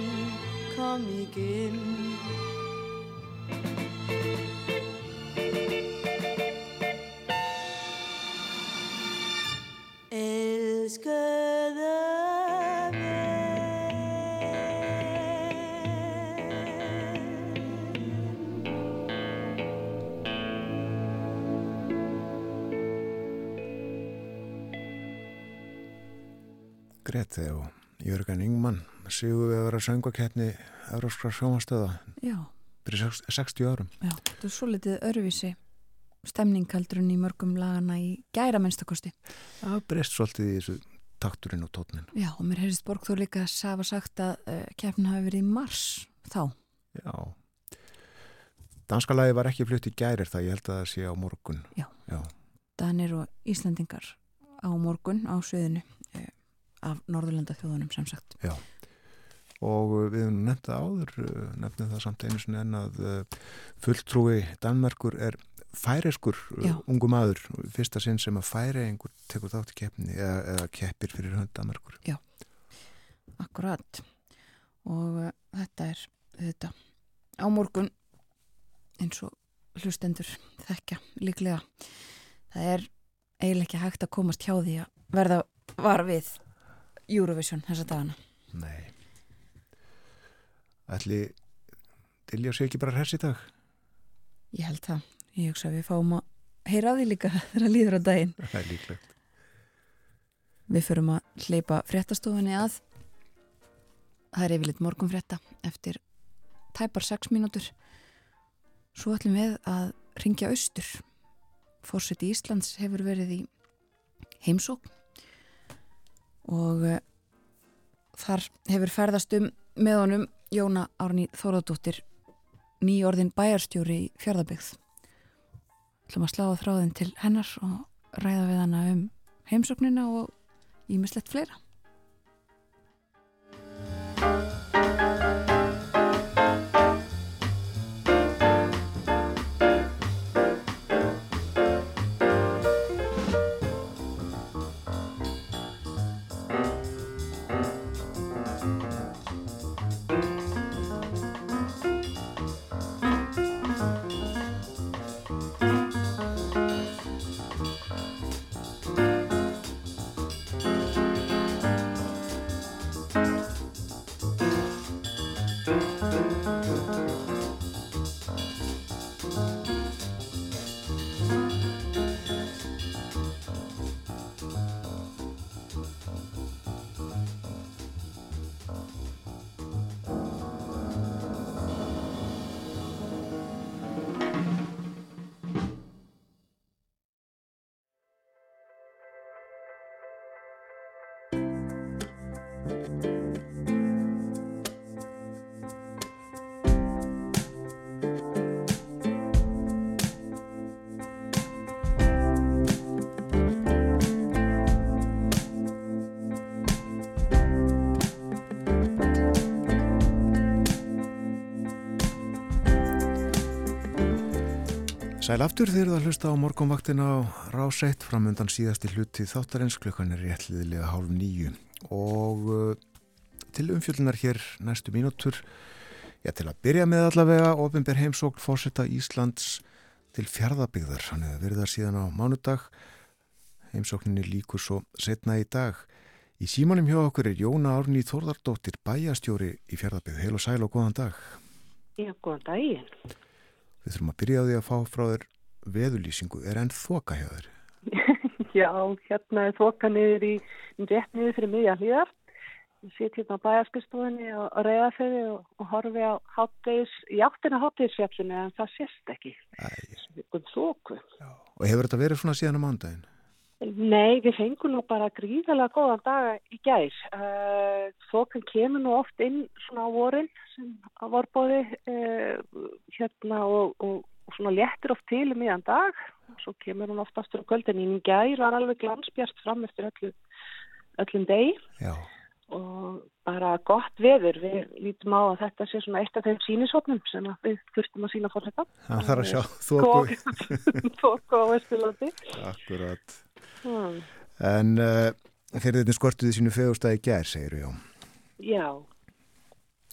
kom igen sigur við að vera söngvakeppni Európskra sjónvastöða Já, fyrir sex- 60 árum. já, þetta er svo litið öruvísi stemning heldur en í mörgum lagana í gæra minnstakosti. Það breyst svolítið í þessu takturinn og tótnin. Já, og mér heyrðist Borg þó líka að hafa sagt að uh, keppnin hafi verið í mars þá. Já. Danska lagi var ekki flutt í gærir það, ég held að það sé á morgun. Já. Já. Danir og Íslandingar á morgun á sviðinu uh, af Norðurlanda þjóðunum sem sagt. Já. Og uh, við hefum nefnt það áður, uh, nefnum það samt einu sinni en að uh, fulltrúi Danmerkur er færeskur Já. ungu maður, fyrsta sinn sem að færi einhver tekur þátt í keppni eða, eða keppir fyrir hönd Danmerkur. Akkurat. Og uh, þetta er þetta á morgun eins og hlustendur þekka líklega. Það er eiginlega ekki hægt að komast hjá því að verða var við Eurovision þessa dagana. Nei. Ætli Dilja sé ekki bara hress í dag? Ég held það. Ég hugsa að við fáum að heyra því líka þegar líður á daginn. Það er líklegt. Við förum að hleypa fréttastofunni að. Það er yfirleitt morgun frétta eftir tæpar 6 mínútur. Svo ætlum við að ringja austur. Fórseti Íslands hefur verið í heimsókn og uh, þar hefur ferðast um með honum Jóna Árný Þóradóttir nýjorðin bæjarstjóri í fjörðabyggð. ætlum að slá á þráðin til hennar og ræða við hana um heimsóknina og ímislegt fleira. Sæl aftur þeir að hlusta á morgunvaktin á Ráseitt fram undan síðasti hluti þáttarins klukkan er réttliðilega hálf nýju og uh, til umfjöldunar hér næstu mínútur já til að byrja með allavega ofinber heimsókn fórsetta Íslands til fjárðabigðar hann hefur verið þar síðan á mánudag. Heimsókninni líkur svo setna í dag. Í símanum hjá okkur er Jóna Árný Þórðardóttir bæjastjóri í fjárðabigð heil og sæl og góðan dag. Já, góðan daginn. Við þurfum að byrja á því að fá frá þér veðulýsingu. Er enn þoka hjá þér? Já, hérna er þoka niður í rétt niður fyrir miðja hlýðar. Ég sit hérna á bæjarskristofunni og, og reyða fyrir og, og horfi á háttegis, í áttina háttegisfjallinu en það sést ekki. Æ, Og þoku. og hefur þetta verið svona síðan á mándaginn? Nei, við fengum nú bara gríðalega góðan daga í gær. Uh, þokan kemur nú oft inn svona á vorin sem á vorbóði uh, hérna og, og, og svona léttir oft til um miðan dag. Svo kemur hún oft aftur á kvöldin í gær var alveg glansbjart fram eftir öllu, öllum degi Já. Og bara gott veður. Við lítum á að þetta sé svona eitt af þeim sínisopnum sem við þurftum að sína fór þetta. Það þarf að sjá. Þoku á Vesturlandi. Akkurat. Hmm. En uh, þeir þetta skortuði sínu fegustæði gær, segir við já. Já,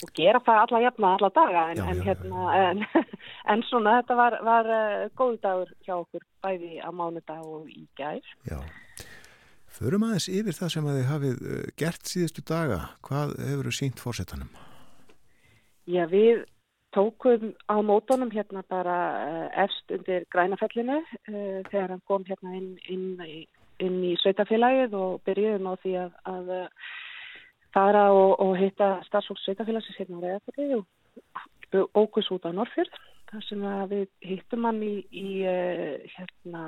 og gera það alla jafna alla daga en, Já, en, já, hérna, en, en svona þetta var, var uh, góð dagur hjá okkur bæði á mánudag og í gær. Förum aðeins yfir það sem að þið hafið uh, gert síðustu daga. Hvað hefur þið sínt fórsetanum? Já, við tókum á mótonum hérna bara uh, efst undir grænafellinu uh, þegar hann kom hérna inn, inn, inn í sveitafélagið og byrjuðum á því að, að fara og, og hitta starfsfólk sveitafélagsins hérna á Reyðafjalli og ókus út á Norrfjörð þar sem við hittum hann í, í uh, hérna,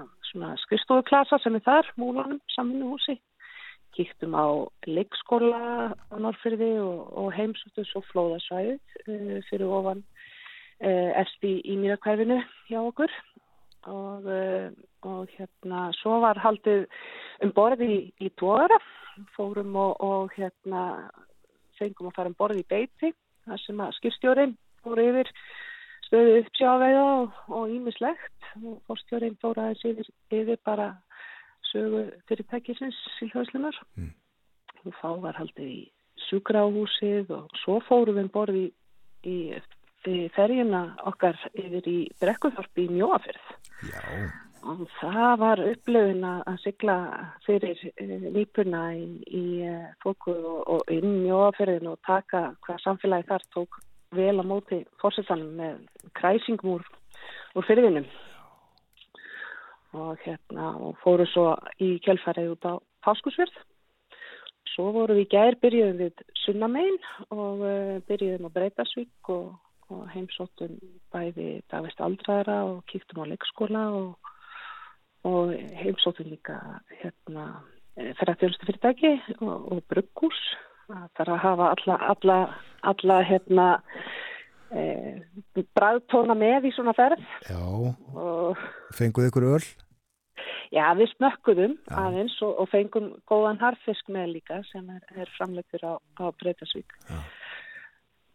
skrifstofuklasa sem er þar, múlanum, samvinnuhúsi. Kíktum á leikskóla á Norrfyrði og, og heimsóttum svo flóðasvæðið uh, fyrir ofan uh, esti í mýrakvæfinu hjá okkur. Og, uh, og hérna svo var haldið um borði í, í tóðara, fórum og, og hérna fengum að fara um borði í beiti, þar sem að skipstjórin fór yfir stöðu uppsjáveiða og ímislegt og fórstjórin fór aðeins yfir, yfir bara sögu fyrirtækisins sílhjóðslunar Mm. og þá var haldið í sjúkráhúsið og svo fórum við um borði í, í, ferjuna okkar yfir í Brekkuþorpi í Mjóafyrð Já, og það var upplöfun að sigla fyrir uh, nýpuna í, í uh, fólku og, og inn Mjóafyrðin og taka hvað samfélagi þar tók vel á móti fórsetanum með kræsingum úr, úr fyrðinum og hérna og fóru svo í kjölfærið út á Páskusverð svo voru við gær byrjuðum við Sunnamein og uh, byrjuðum á Breitasvík og, og heimsóttum bæði dagvist aldraðara og kíktum á leikskóla og, og heimsóttum líka hérna ferðarþjónustu fyrirtæki og, og brugghús það þarf að hafa alla, alla, alla hérna e, bræðtóna með í svona ferð já, og fenguð ykkur öl? Já, við smökkuðum Já. aðeins og, og fengum góðan harfisk með líka sem er, er framleitur á, á Breitasvík. Já.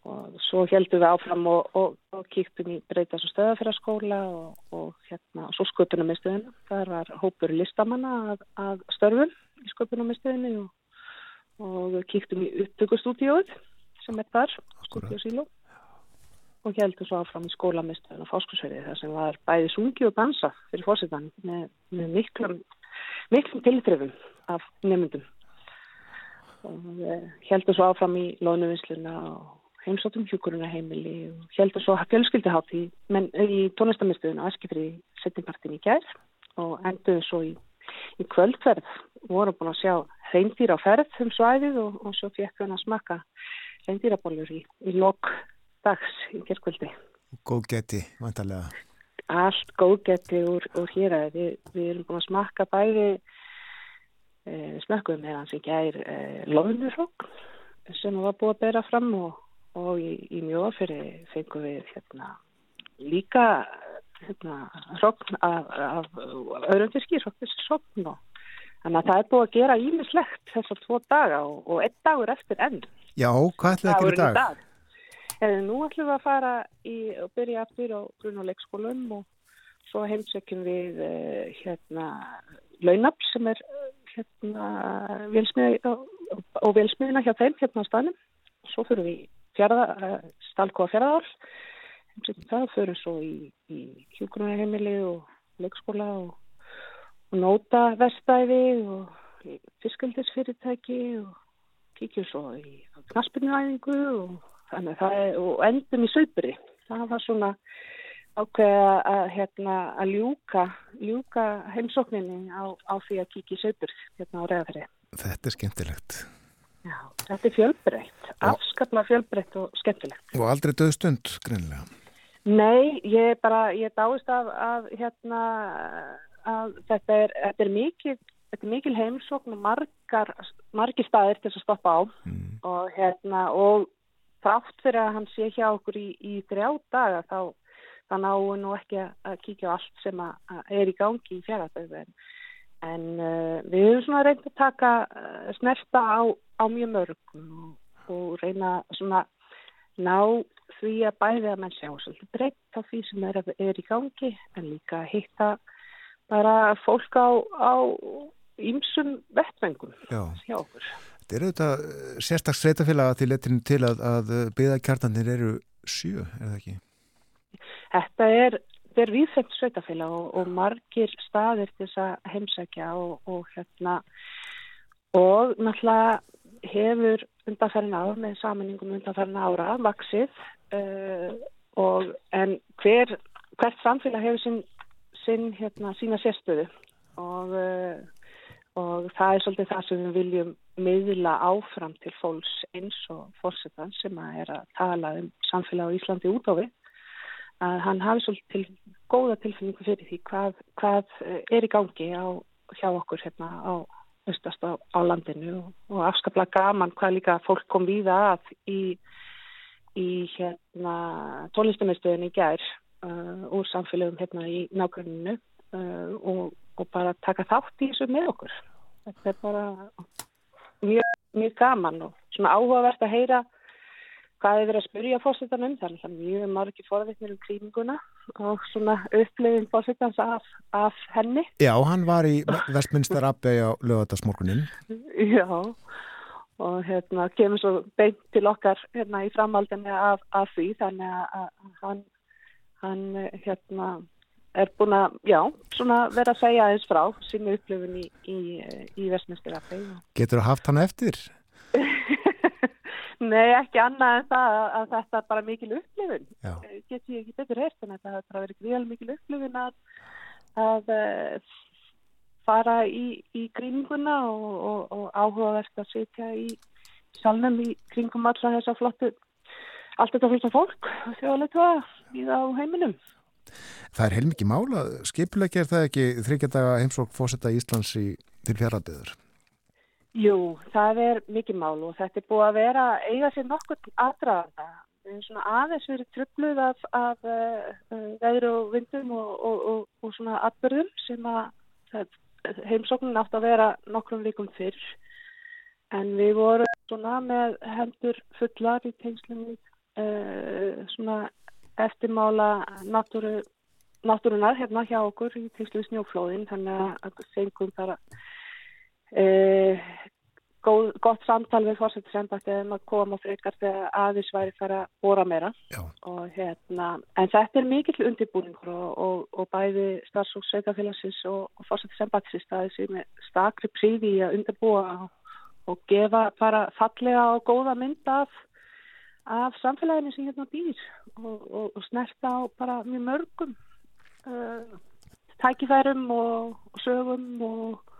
Og svo heldum við áfram og, og, kíktum í Breitas og stöðafæraskóla og, og hérna, svo sköpunarmiðstöðinu. Það var hópur listamanna að, að störfum í sköpunarmiðstöðinu og, og kíktum í upptökustúdíóið sem er þar, stúdíó síló og heldum svo áfram í skólamistöðun og fáskursverði þar sem var bæði sungi og dansa fyrir fórsetan með, með miklum, miklum tilþrifum af nefndum og uh, heldum svo áfram í lónuvinsluna og heimsóttum hjúkuruna heimili og heldum svo fjölskyldihátt í, í tónlistamistöðun og eskifri setjumpartin í gær og enduðum svo í, í kvöldferð vorum búin að sjá hreindýr á ferð um svæðið og, og svo fekk hann að smakka hreindýrabólur í, í lok dags í gerkvöldi. Góð geti, vantarlega. Allt góðgeti úr, úr hér að við, við erum búin að smakka bæði e, smökkum með hans í gær e, loðnurokk sem var búið að bera fram og, og í, í mjóafyrir fengum við hérna, líka hérna, rokn af, af, af öðrum fiski, rokknisrokn og þannig að það er búið að gera ímislegt þessar tvo daga og, og einn dagur eftir enn. Já, hvað ætlaði að gera í dag? dag. Eða nú ætlum við að fara í, og byrja aftur á grunn- og leikskólum og svo heimsökjum við uh, hérna launafl sem er eh, hérna vélsmiða og vélsmiðina hjá þeim hérna á staðnum. Svo fyrir við stalkóa fjárðál, heimsökjum það fyrir svo í, í hjúgrunarheimili og leikskóla og, og nóta vestæði og fiskaldisfyrirtæki og kíkjum svo í knaspinnuæðingu og og endum í söpri. Það var svona ákveða að, hérna, að ljúka, ljúka heimsókninni á, á því að kíkja í söpur hérna á reyðafri. Þetta er skemmtilegt. Já, þetta er fjölbreytt, afskaplega fjölbreytt og skemmtilegt. Og aldrei döð stund, greinlega. Nei, ég bara, ég dáist af, af hérna, að þetta er, þetta er mikil, þetta er mikil heimsókn og margar, margir staðir til þess að stoppa á Mm. og hérna, og þrátt fyrir að hann sé hjá okkur í, í þrjá daga þá, þá náum við nú ekki að, að kíkja á allt sem að, að er í gangi í fjaraðböðu en, uh, við höfum svona reynd að taka uh, snerta á, á mjög mörgum og, og reyna svona ná því að bæði að menn sjá svolítið breytt á því sem er, er í gangi en líka hitta bara fólk á, vettvengum Já. hjá okkur. Þetta er auðvitað sérstaklega sveitafélaga til letinu til að, að byggðakjartanir eru sjö, er það ekki? Þetta er, er viðfengt sveitafélag og, og margir staðir til þess að heimsækja og, og hérna og náttúrulega hefur undanferðin ár með samaningum undanferðin ára vaksið uh, og en hver, hvert samfélag hefur sinn, sinn hérna, sína sérstöðu. Og, uh, og það er svolítið það sem við viljum miðla áfram til fólks eins og fórsetan sem að er að tala um samfélag á Íslandi út á við að hann hafi svolítið til, góða tilfinningu fyrir því hvað, hvað eh, er í gangi á, hjá okkur hérna á austast á, á landinu og, og afskaplega gaman hvað líka fólk kom víða að í, í hérna tónlistumistöðin í gær uh, úr samfélögum hérna í nágruninu uh, og, og bara taka þátt í þessu með okkur. Þetta er bara mjög, mjög gaman og svona áhugavert að heyra hvað er verið að spyrja fórsetanum, þannig að mjög margir forvittnir um krýminguna og svona upplifin fórsetans af, af henni. Já, hann var í Vestminster Abbey á lögadagsmorgunin. Já, og hérna kemur svo beint til okkar hérna í framhaldinni af, af því, þannig að hann, hann hérna er búin að, já, svona vera að segja aðeins frá sinni upplifin í, í, í Vestminster Abbey. Getur þú haft hann eftir? Nei, ekki annað en það að, að þetta er bara mikil upplifun. Já. Get ég ekki betur heyrt en þetta bara verið gríðal mikil upplifun að, að uh, fara í, í kringuna og, og, og áhugavert að sitja í salnum í kringum alla þessa flottu, allt þetta flottu fólk, þjóðleitua í það á heiminum. Það er heilmikið mála. Skipulegja er það ekki þryggjadaga heimsók fósetta Íslands í, til fjaraðiður? Jú, það er mikið mál og þetta er búið að vera eiga sér nokkur aðdraðanda. Svona aðeins verið tröfluð af, af uh, veður og vindum og, og, og, og svona atbyrðum sem að það, heimsóknin átt að vera nokkrum vikum fyrr. En við vorum svona með hendur fullar í tengslum uh, svona eftirmála náttúru, náttúrunar hérna hjá okkur í tengslum snjóflóðin þannig að fengum bara Uh, góð, gott samtal við fórsettisembætti um að koma frekar þegar aðeins væri fara að bóra meira. Og, hérna, en þetta er mikill undirbúningur og, og, og bæði starfsók sveitafélagsins og fórsettisembættis staðið sem er stakri príði að undirbúa og gefa bara fallega og góða mynd af, af samfélaginu sem hérna býr og snerta á bara mjög mörgum uh, tækifærum og sögum og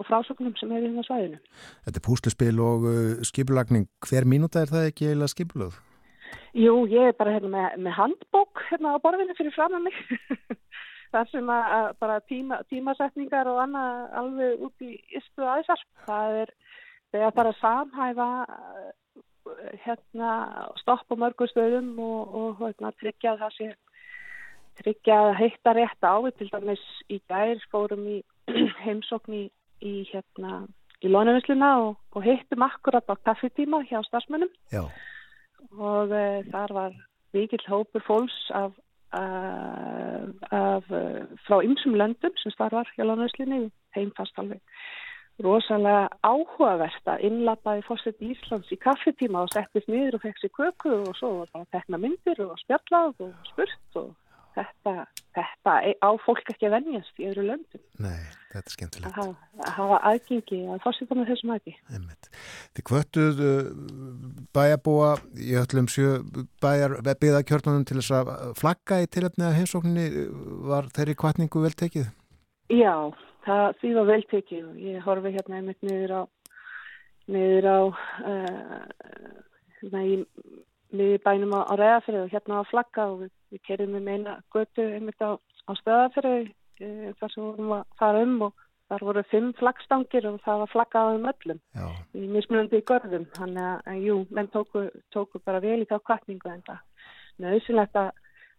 og frásögnum sem er í það svæðinu. Þetta er púsluspil og uh, skipulagning. Hver mínúta er það ekki eða skipulöð? Jú, ég er bara hérna, með, með handbók hérna á borðinu fyrir fram að mig. Það sem að, að bara tíma, tímasetningar og annað alveg út í ystu aðeinsar. Það er þegar bara samhæfa hérna stopp á mörgur stöðum og, og hérna, tryggja það sé tryggja að heitta rétt á til dæmis í gær fórum í heimsókn í í hérna í lónuvinsluna og, og hittum akkurat á kaffitíma hjá starfsmönnum Já. og uh, þar var vikill hópur fólks af, uh, af uh, frá ymsum löndum sem starfar hjá lónuvinslunni heimfast alveg rosalega áhugavert að innlappaði fórsett Íslands í kaffitíma og settist niður og fekk sér köku og svo var bara tekna myndir og spjallað og spurt og þetta, þetta á fólk ekki að venjast í öðru löndum. Nei, þetta er skemmtilegt. Að hafa, að hafa aðgengi að fórseta með þessum aðgi. Þið kvöttuð bæjarbúa í öllum sjö bæjar byggðakjörnunum til þess að flagga í tilöfni að heimsókninni var þeirri kvartningu vel tekið? Já, það því var vel tekið ég horfi hérna einmitt niður á niður á uh, hérna í við bænum á, á Ræðafrið og hérna á flagga og við, við kerjum með meina götu einmitt á, á stöðafrið e, þar sem vorum að fara um og þar voru fimm flaggstangir og það var flaggað um öllum Já. í mismunandi görðum þannig að, að jú, menn tóku, tóku bara vel í þá kvartningu en það nöðsynlegt að,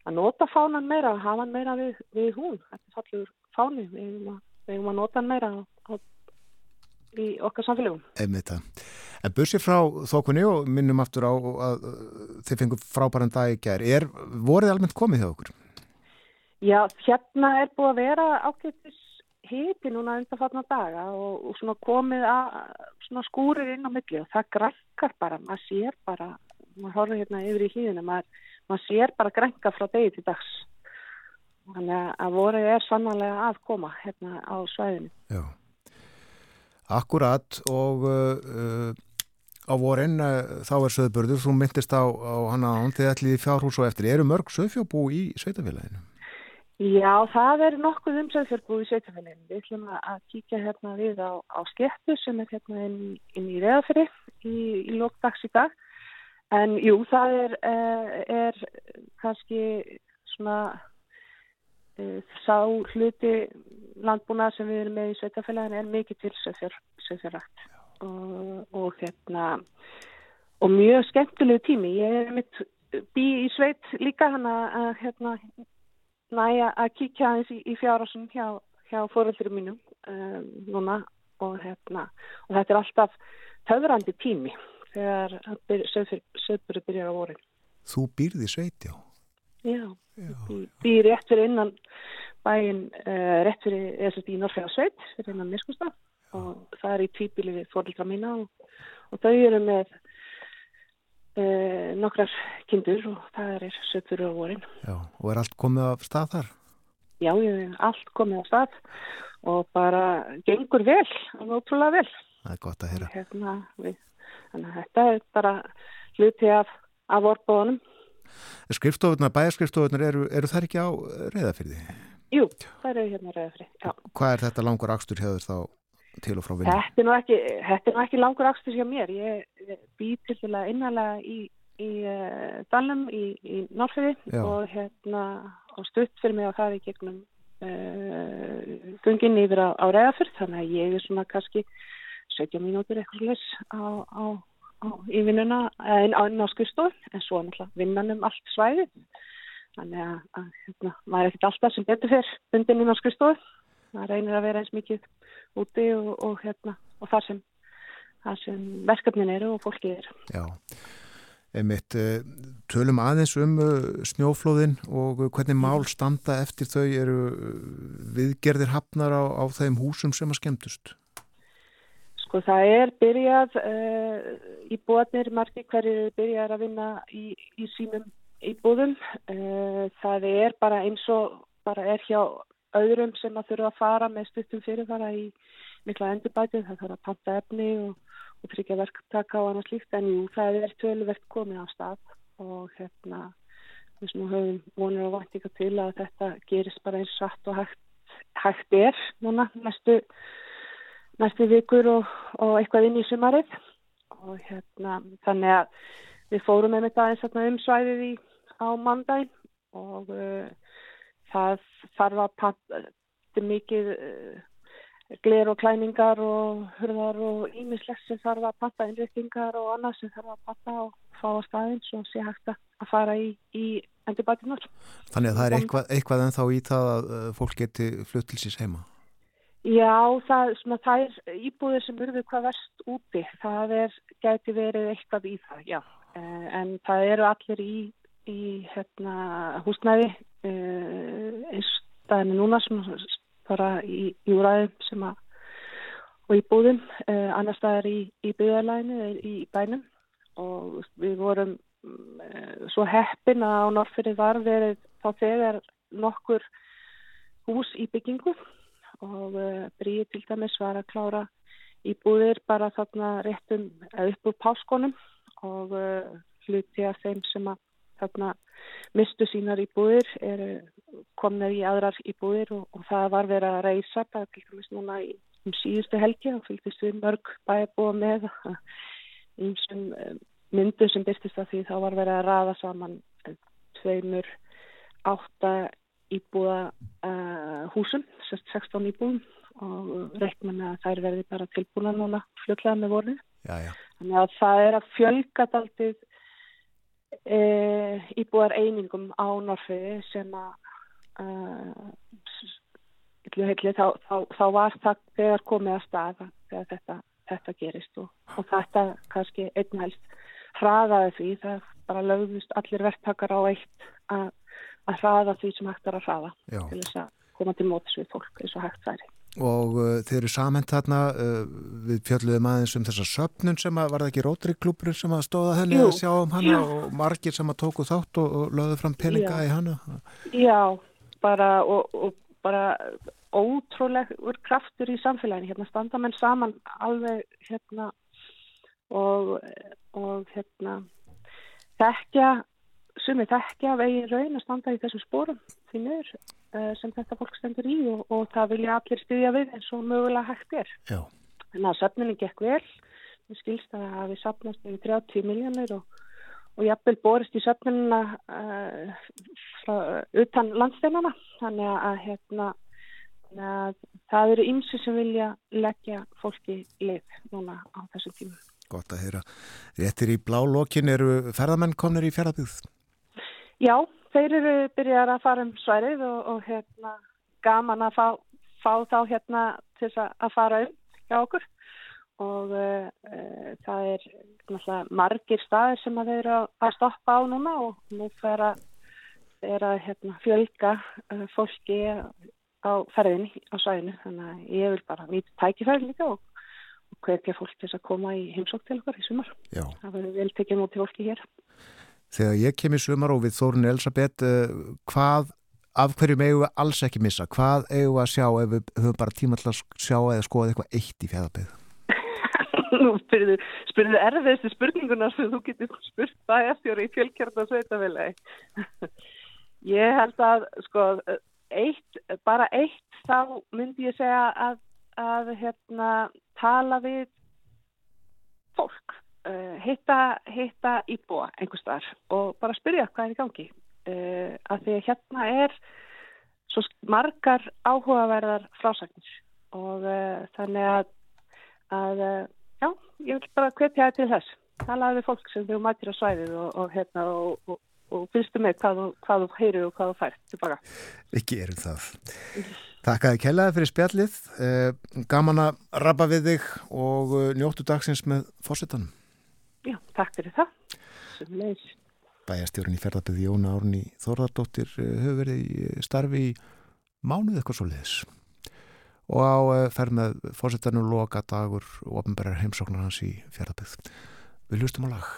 að nota fánan meira og hafa hann meira við, við hún þetta er fallur fáni við eigum að, við eigum að nota hann meira á, í okkar samfélagum Einmitt það. En bursið frá þókunni og minnum aftur á að þið fengum frábæran dag í gær. Er vorið almennt komið hjá okkur? Já, hérna er búið að vera ákveðtis hiti núna undanfarnar daga og, og svona komið að svona skúrir inn á milli og það grænkar bara, maður sér bara, maður horfður hérna yfir í hlýðinu, maður, maður sér bara grænka frá degi til dags. Þannig að vorið er sannlega að koma hérna á svæðinu. Já. Akkurat og uh, á vorin uh, þá er söðbörður, þú myndist á, á hana án þegar í fjárhús og eftir. Eru mörg söðfjóbú í sveitafélaginu? Já, það er nokkuð um söðfjórbú í sveitafélaginu. Við ætlum að kíkja hérna við á, á skettu sem er hérna inn, inn í reðafri í, í lókdags í dag. En jú, það er, er kannski svona uh, sá hluti landbúnað sem við erum með í sveitafélagin er mikið til söðfjörrækt og, og hérna og mjög skemmtilegu tími ég er mitt bí í sveit líka hann að hérna næja að kíkja aðeins í, í fjárásum hjá, hjá fóröldurum mínum um, núna og hérna og þetta er alltaf töfrandi tími þegar söðbúri byrjar á vorin. Þú býrði sveit, já? Já, já býr rétt fyrir innan bæin, uh, rétt fyrir, eða svo í Norrfjörða sveit, fyrir innan Mirskustaf og það er í tvíbili við fóröldra mína og, og þau eru með uh, nokkrar kindur og það er söðbúri á vorin. Já, og er allt komið af stað þar? Já, allt komið af stað og bara gengur vel, alveg ótrúlega vel. Það er gott að heyra. Hérna, við, þannig að þetta er bara hluti af, af orðbóðunum. Skrifstofunar, bæjarskrifstofunar, eru, eru þær ekki á reyðafyrði? Jú, þær eru hérna reyðafyrði, já. Hvað er þetta langur akstur þér þá til og frá vinna? Þetta er nú ekki, þetta er nú ekki langur hjá mér. Ég, ég bý til því að innanlega í, í uh, Dalnum í, í Norrfyrði og hérna og stutt fyrir mig að það er gegnum uh, gungin yfir á, á reyðafyrð þannig að ég er svona kannski 17 mínútur eitthvað les á, á, á í vinnuna en á, á skrifstof en svo náttúrulega vinnan um allt svæði þannig að, að hérna, maður er ekkert alltaf sem betur fyrr bundin inn á skrifstof maður reynir að vera eins mikið úti og, og hérna og þar sem, þar sem verkefnin eru og fólkið er Já Einmitt, tölum aðeins um snjóflóðin og hvernig mál standa eftir þau eru viðgerðir hafnar á, á þeim húsum sem að skemmtust? Sko það er byrjað uh, í bóðnir, margir hverjir byrjað að vinna í, í sínum íbúðum. Uh, það er bara eins og bara er hjá öðrum sem að þurfa að fara með stuttum fyrirfara í mikla endurbætið. Það þarf að panta efni og, og tryggja verktaka og annað slíkt. En jú, það er tölverkt komið á stað og hérna við sem höfum vonir og vantika til að þetta gerist bara eins satt og hægt, hægt er núna næstu næstu vikur og, og eitthvað inn í sumarið og hérna þannig að við fórum með þetta eins og um svæðið í, á mandagin og uh, það þarf að panta mikið uh, gler og klæningar og hurðar og ímislegt sem þarf að panta innrýttingar og annað sem þarf að panta og fá að staðins og sé hægt að fara í, í endurbætinar. Þannig að það er eitthvað, eitthvað en þá í það að fólk geti flutt til síns heima? Já, það, svona, það er íbúðir sem urðu hvað verst úti. Það er, gæti verið eitthvað í það, já. Uh, en það eru allir í, í hérna, húsnæði staðinu núna bara í júræðum sem að og í búðum, uh, annar staðar í, í byggðarlæðinu eða í bænum. Og við vorum svo heppin að á Norrfyrði var verið þá þegar nokkur hús í byggingu. Og uh, Bríði til dæmis var að klára íbúðir bara þarna réttum upp úr páskonum. Og uh, hluti af þeim sem að þarna mistu sínar íbúðir komnið í aðrar íbúðir og, og það var verið að reysa dæmis núna í um síðustu helgi og fylgist við mörg bæjabúa með einsum myndu sem byrstist að því þá var verið að raða saman tveimur átta íbúða uh, húsum, 16 íbúðum og reikna með að þær verði bara tilbúna núna fljóðlega með voru. Já, já. Þannig að það er að fjölga daldið e, íbúðar einingum á Norfiði sem að heitli, þá, þá, þá var það þegar komið að staða þegar þetta, þetta gerist og, og þetta kannski einn helst hraðaði því það bara lögðust allir verktakar á eitt að að hraða því sem hægt er að hraða Já. til þess að koma til mótis við fólk eins og hægt væri. Og uh, þeir eru samend þarna uh, við fjöldluðum aðeins um þessa söpnun sem að var það ekki rótriklúpurinn sem að stóða henni Jú. að sjá um hana Já. og margir sem að tóku þátt og, og lögðu fram peninga Já. í hana. Já, bara og, og bara ótrúlegur kraftur í samfélaginu, hérna standa menn saman alveg hérna og, og hérna þekkja sumi þekkja veginn raun að standa í þessum spórum því uh, sem þetta fólk stendur í og, og það vilja allir styðja við eins og mögulega hægt er. Já. Þannig að söfninni gekk vel, við skilst að við sapnast yfir 30 miljónir og, og jafnvel borist í söfnununa uh, frá, utan landsteinana þannig að, hérna, að það eru ymsi sem vilja leggja fólki leið núna á þessum tímum. Gott að heyra. Réttir í blálókin eru ferðamenn komnir í fjaraðbyggð? Já, þeir eru byrjar að fara um sværið og, og hérna, gaman að fá, fá þá hérna til að- fara um hjá okkur og uh, uh, það er margir staðir sem að þeir eru að- stoppa á núna og nú fer að, er að hérna, fjölga uh, fólki á ferðinni á svæðinu þannig að ég vil bara nýta tækifæri líka og, hvetja fólk til að koma í heimsók til okkar í sumar. Já. Það verður vel tekið mútið fólki hér. Þegar ég kem í sumar og við Þórun Elisabeth, uh, hvað, af hverju megum við alls ekki missa? Hvað eigum við að sjá ef við höfum bara tíma til að sjá eða skoða eitthvað eitt í fjaraðbyggð? Nú spyrðu, spyrðu erfiðstu spurningunar sem þú getur spurt bæjarstjóri í fjölkjörna sveitafélagi. Ég held að, sko, eitt, bara eitt þá myndi ég segja að, að hérna, tala við fólk, uh, hitta, hitta íbúa einhvers þar og bara spyrja hvað er í gangi. Uh, að því að hérna er svo margar áhugaverðar frásagnir og uh, þannig að, að já, ég vil bara hvetja það til þess. Talaði við fólk sem þú mætir á svæðið og, og, hérna, og, og, og fyrstu með hvað, þú- hvað þú heyrir og hvað þú fær tilbaka. Ekki erum það. Takk að þið kellaði fyrir spjallið. Gaman að rabba við þig og njóttu dagsins með fórsetanum. Já, takk fyrir það. Bæjarstjórinn í ferðarbygði Jóna Árni Þórðardóttir uh, hefur verið í starfi í mánuð eitthvað svo leiðis. Og á uh, ferð með fórsetanum loka dagur og ofnbærar heimsóknar hans í ferðarbygð. Við hlustum á lag.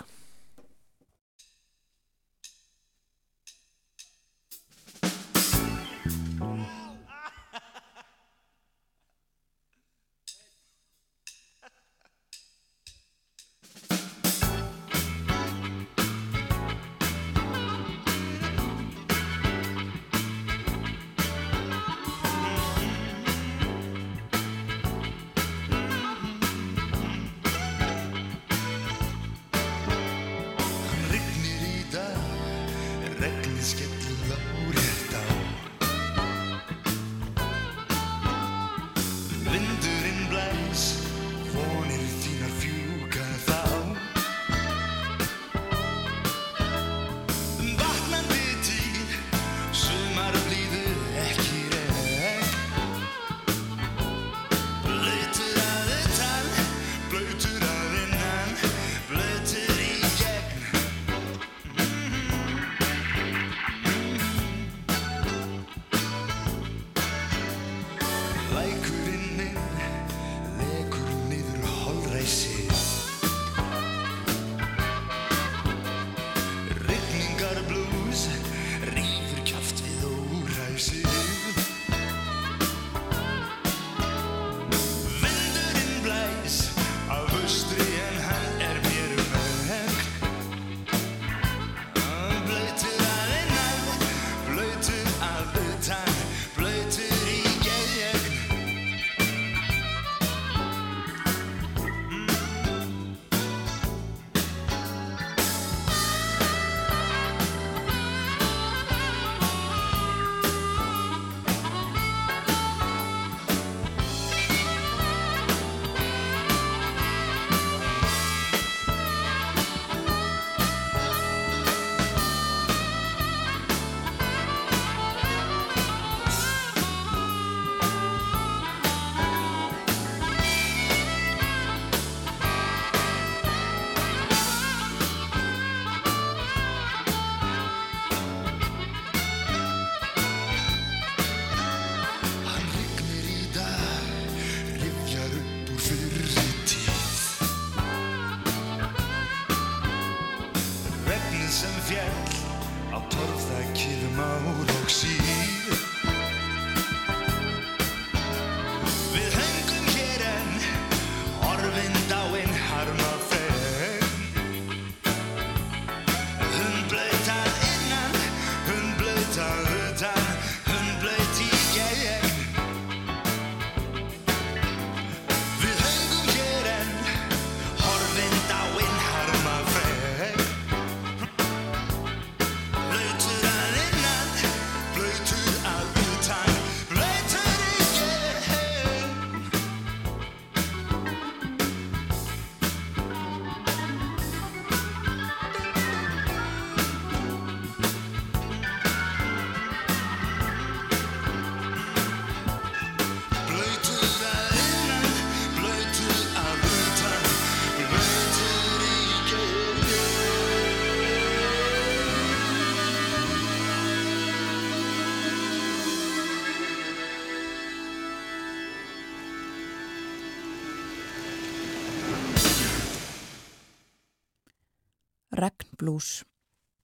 Blues.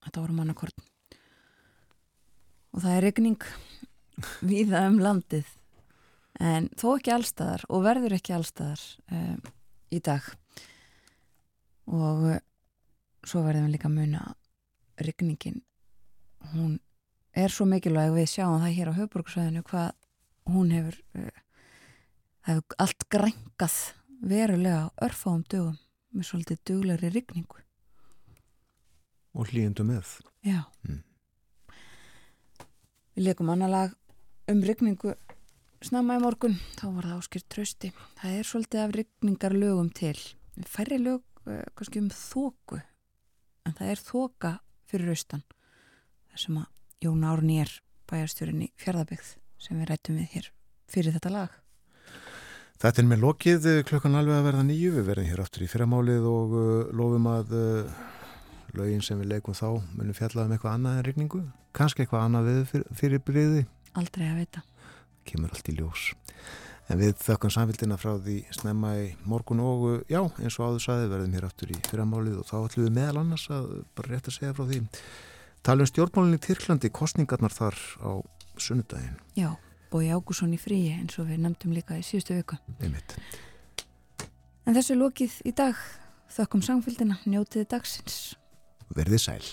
Þetta voru mannakorn og það er regning víða um landið. En þó ekki allstaðar og verður ekki allstaðar um, í dag. Og uh, svo verðum við líka að muna regningin hún er svo mikilvæg við sjáum það hér á höfburgsvæðinu hvað hún hefur uh, hefur allt grængað verulega örfáum dögum með svolítið duglegri regningu og hlýjendu með. Já. Mm. Við leikum annar lag um rigningu snemma í morgun, þá var það áskýrt trösti. Það er svolítið af rigningar lögum til. Færri lög uh, kannski um þóku, en það er þóka fyrir austan. Það sem að Jón Árni er bæjarstjórin í fjörðabyggð sem við rættum við hér fyrir þetta lag. Þetta er með lokið eh, klukkan alveg að verða nýju. Við verðum hér aftur í fyrramálið og uh, lofum að lögin sem við leikum þá munum fjallað um eitthvað annað en rigningu. Kanski eitthvað annað við fyrir, fyrir bríði. Aldrei að vita. Kemur allt í ljós. En við þökkum samfélgina frá því snemma í morgun og já, eins og áður saði verðum hér aftur í fyrramálið og þá ætlum við meðal annars að bara rétt að segja frá því. Tala um stjórnmálinni Tyrklandi, kostningarnar þar á sunnudaginn. Já, Bói Ágússon í fríi eins og við nefndum líka í síðustu viku. Einmitt. En þessu lokið í dag. Þökkum samfélgina, njótiði dagsins. Verðið sæl.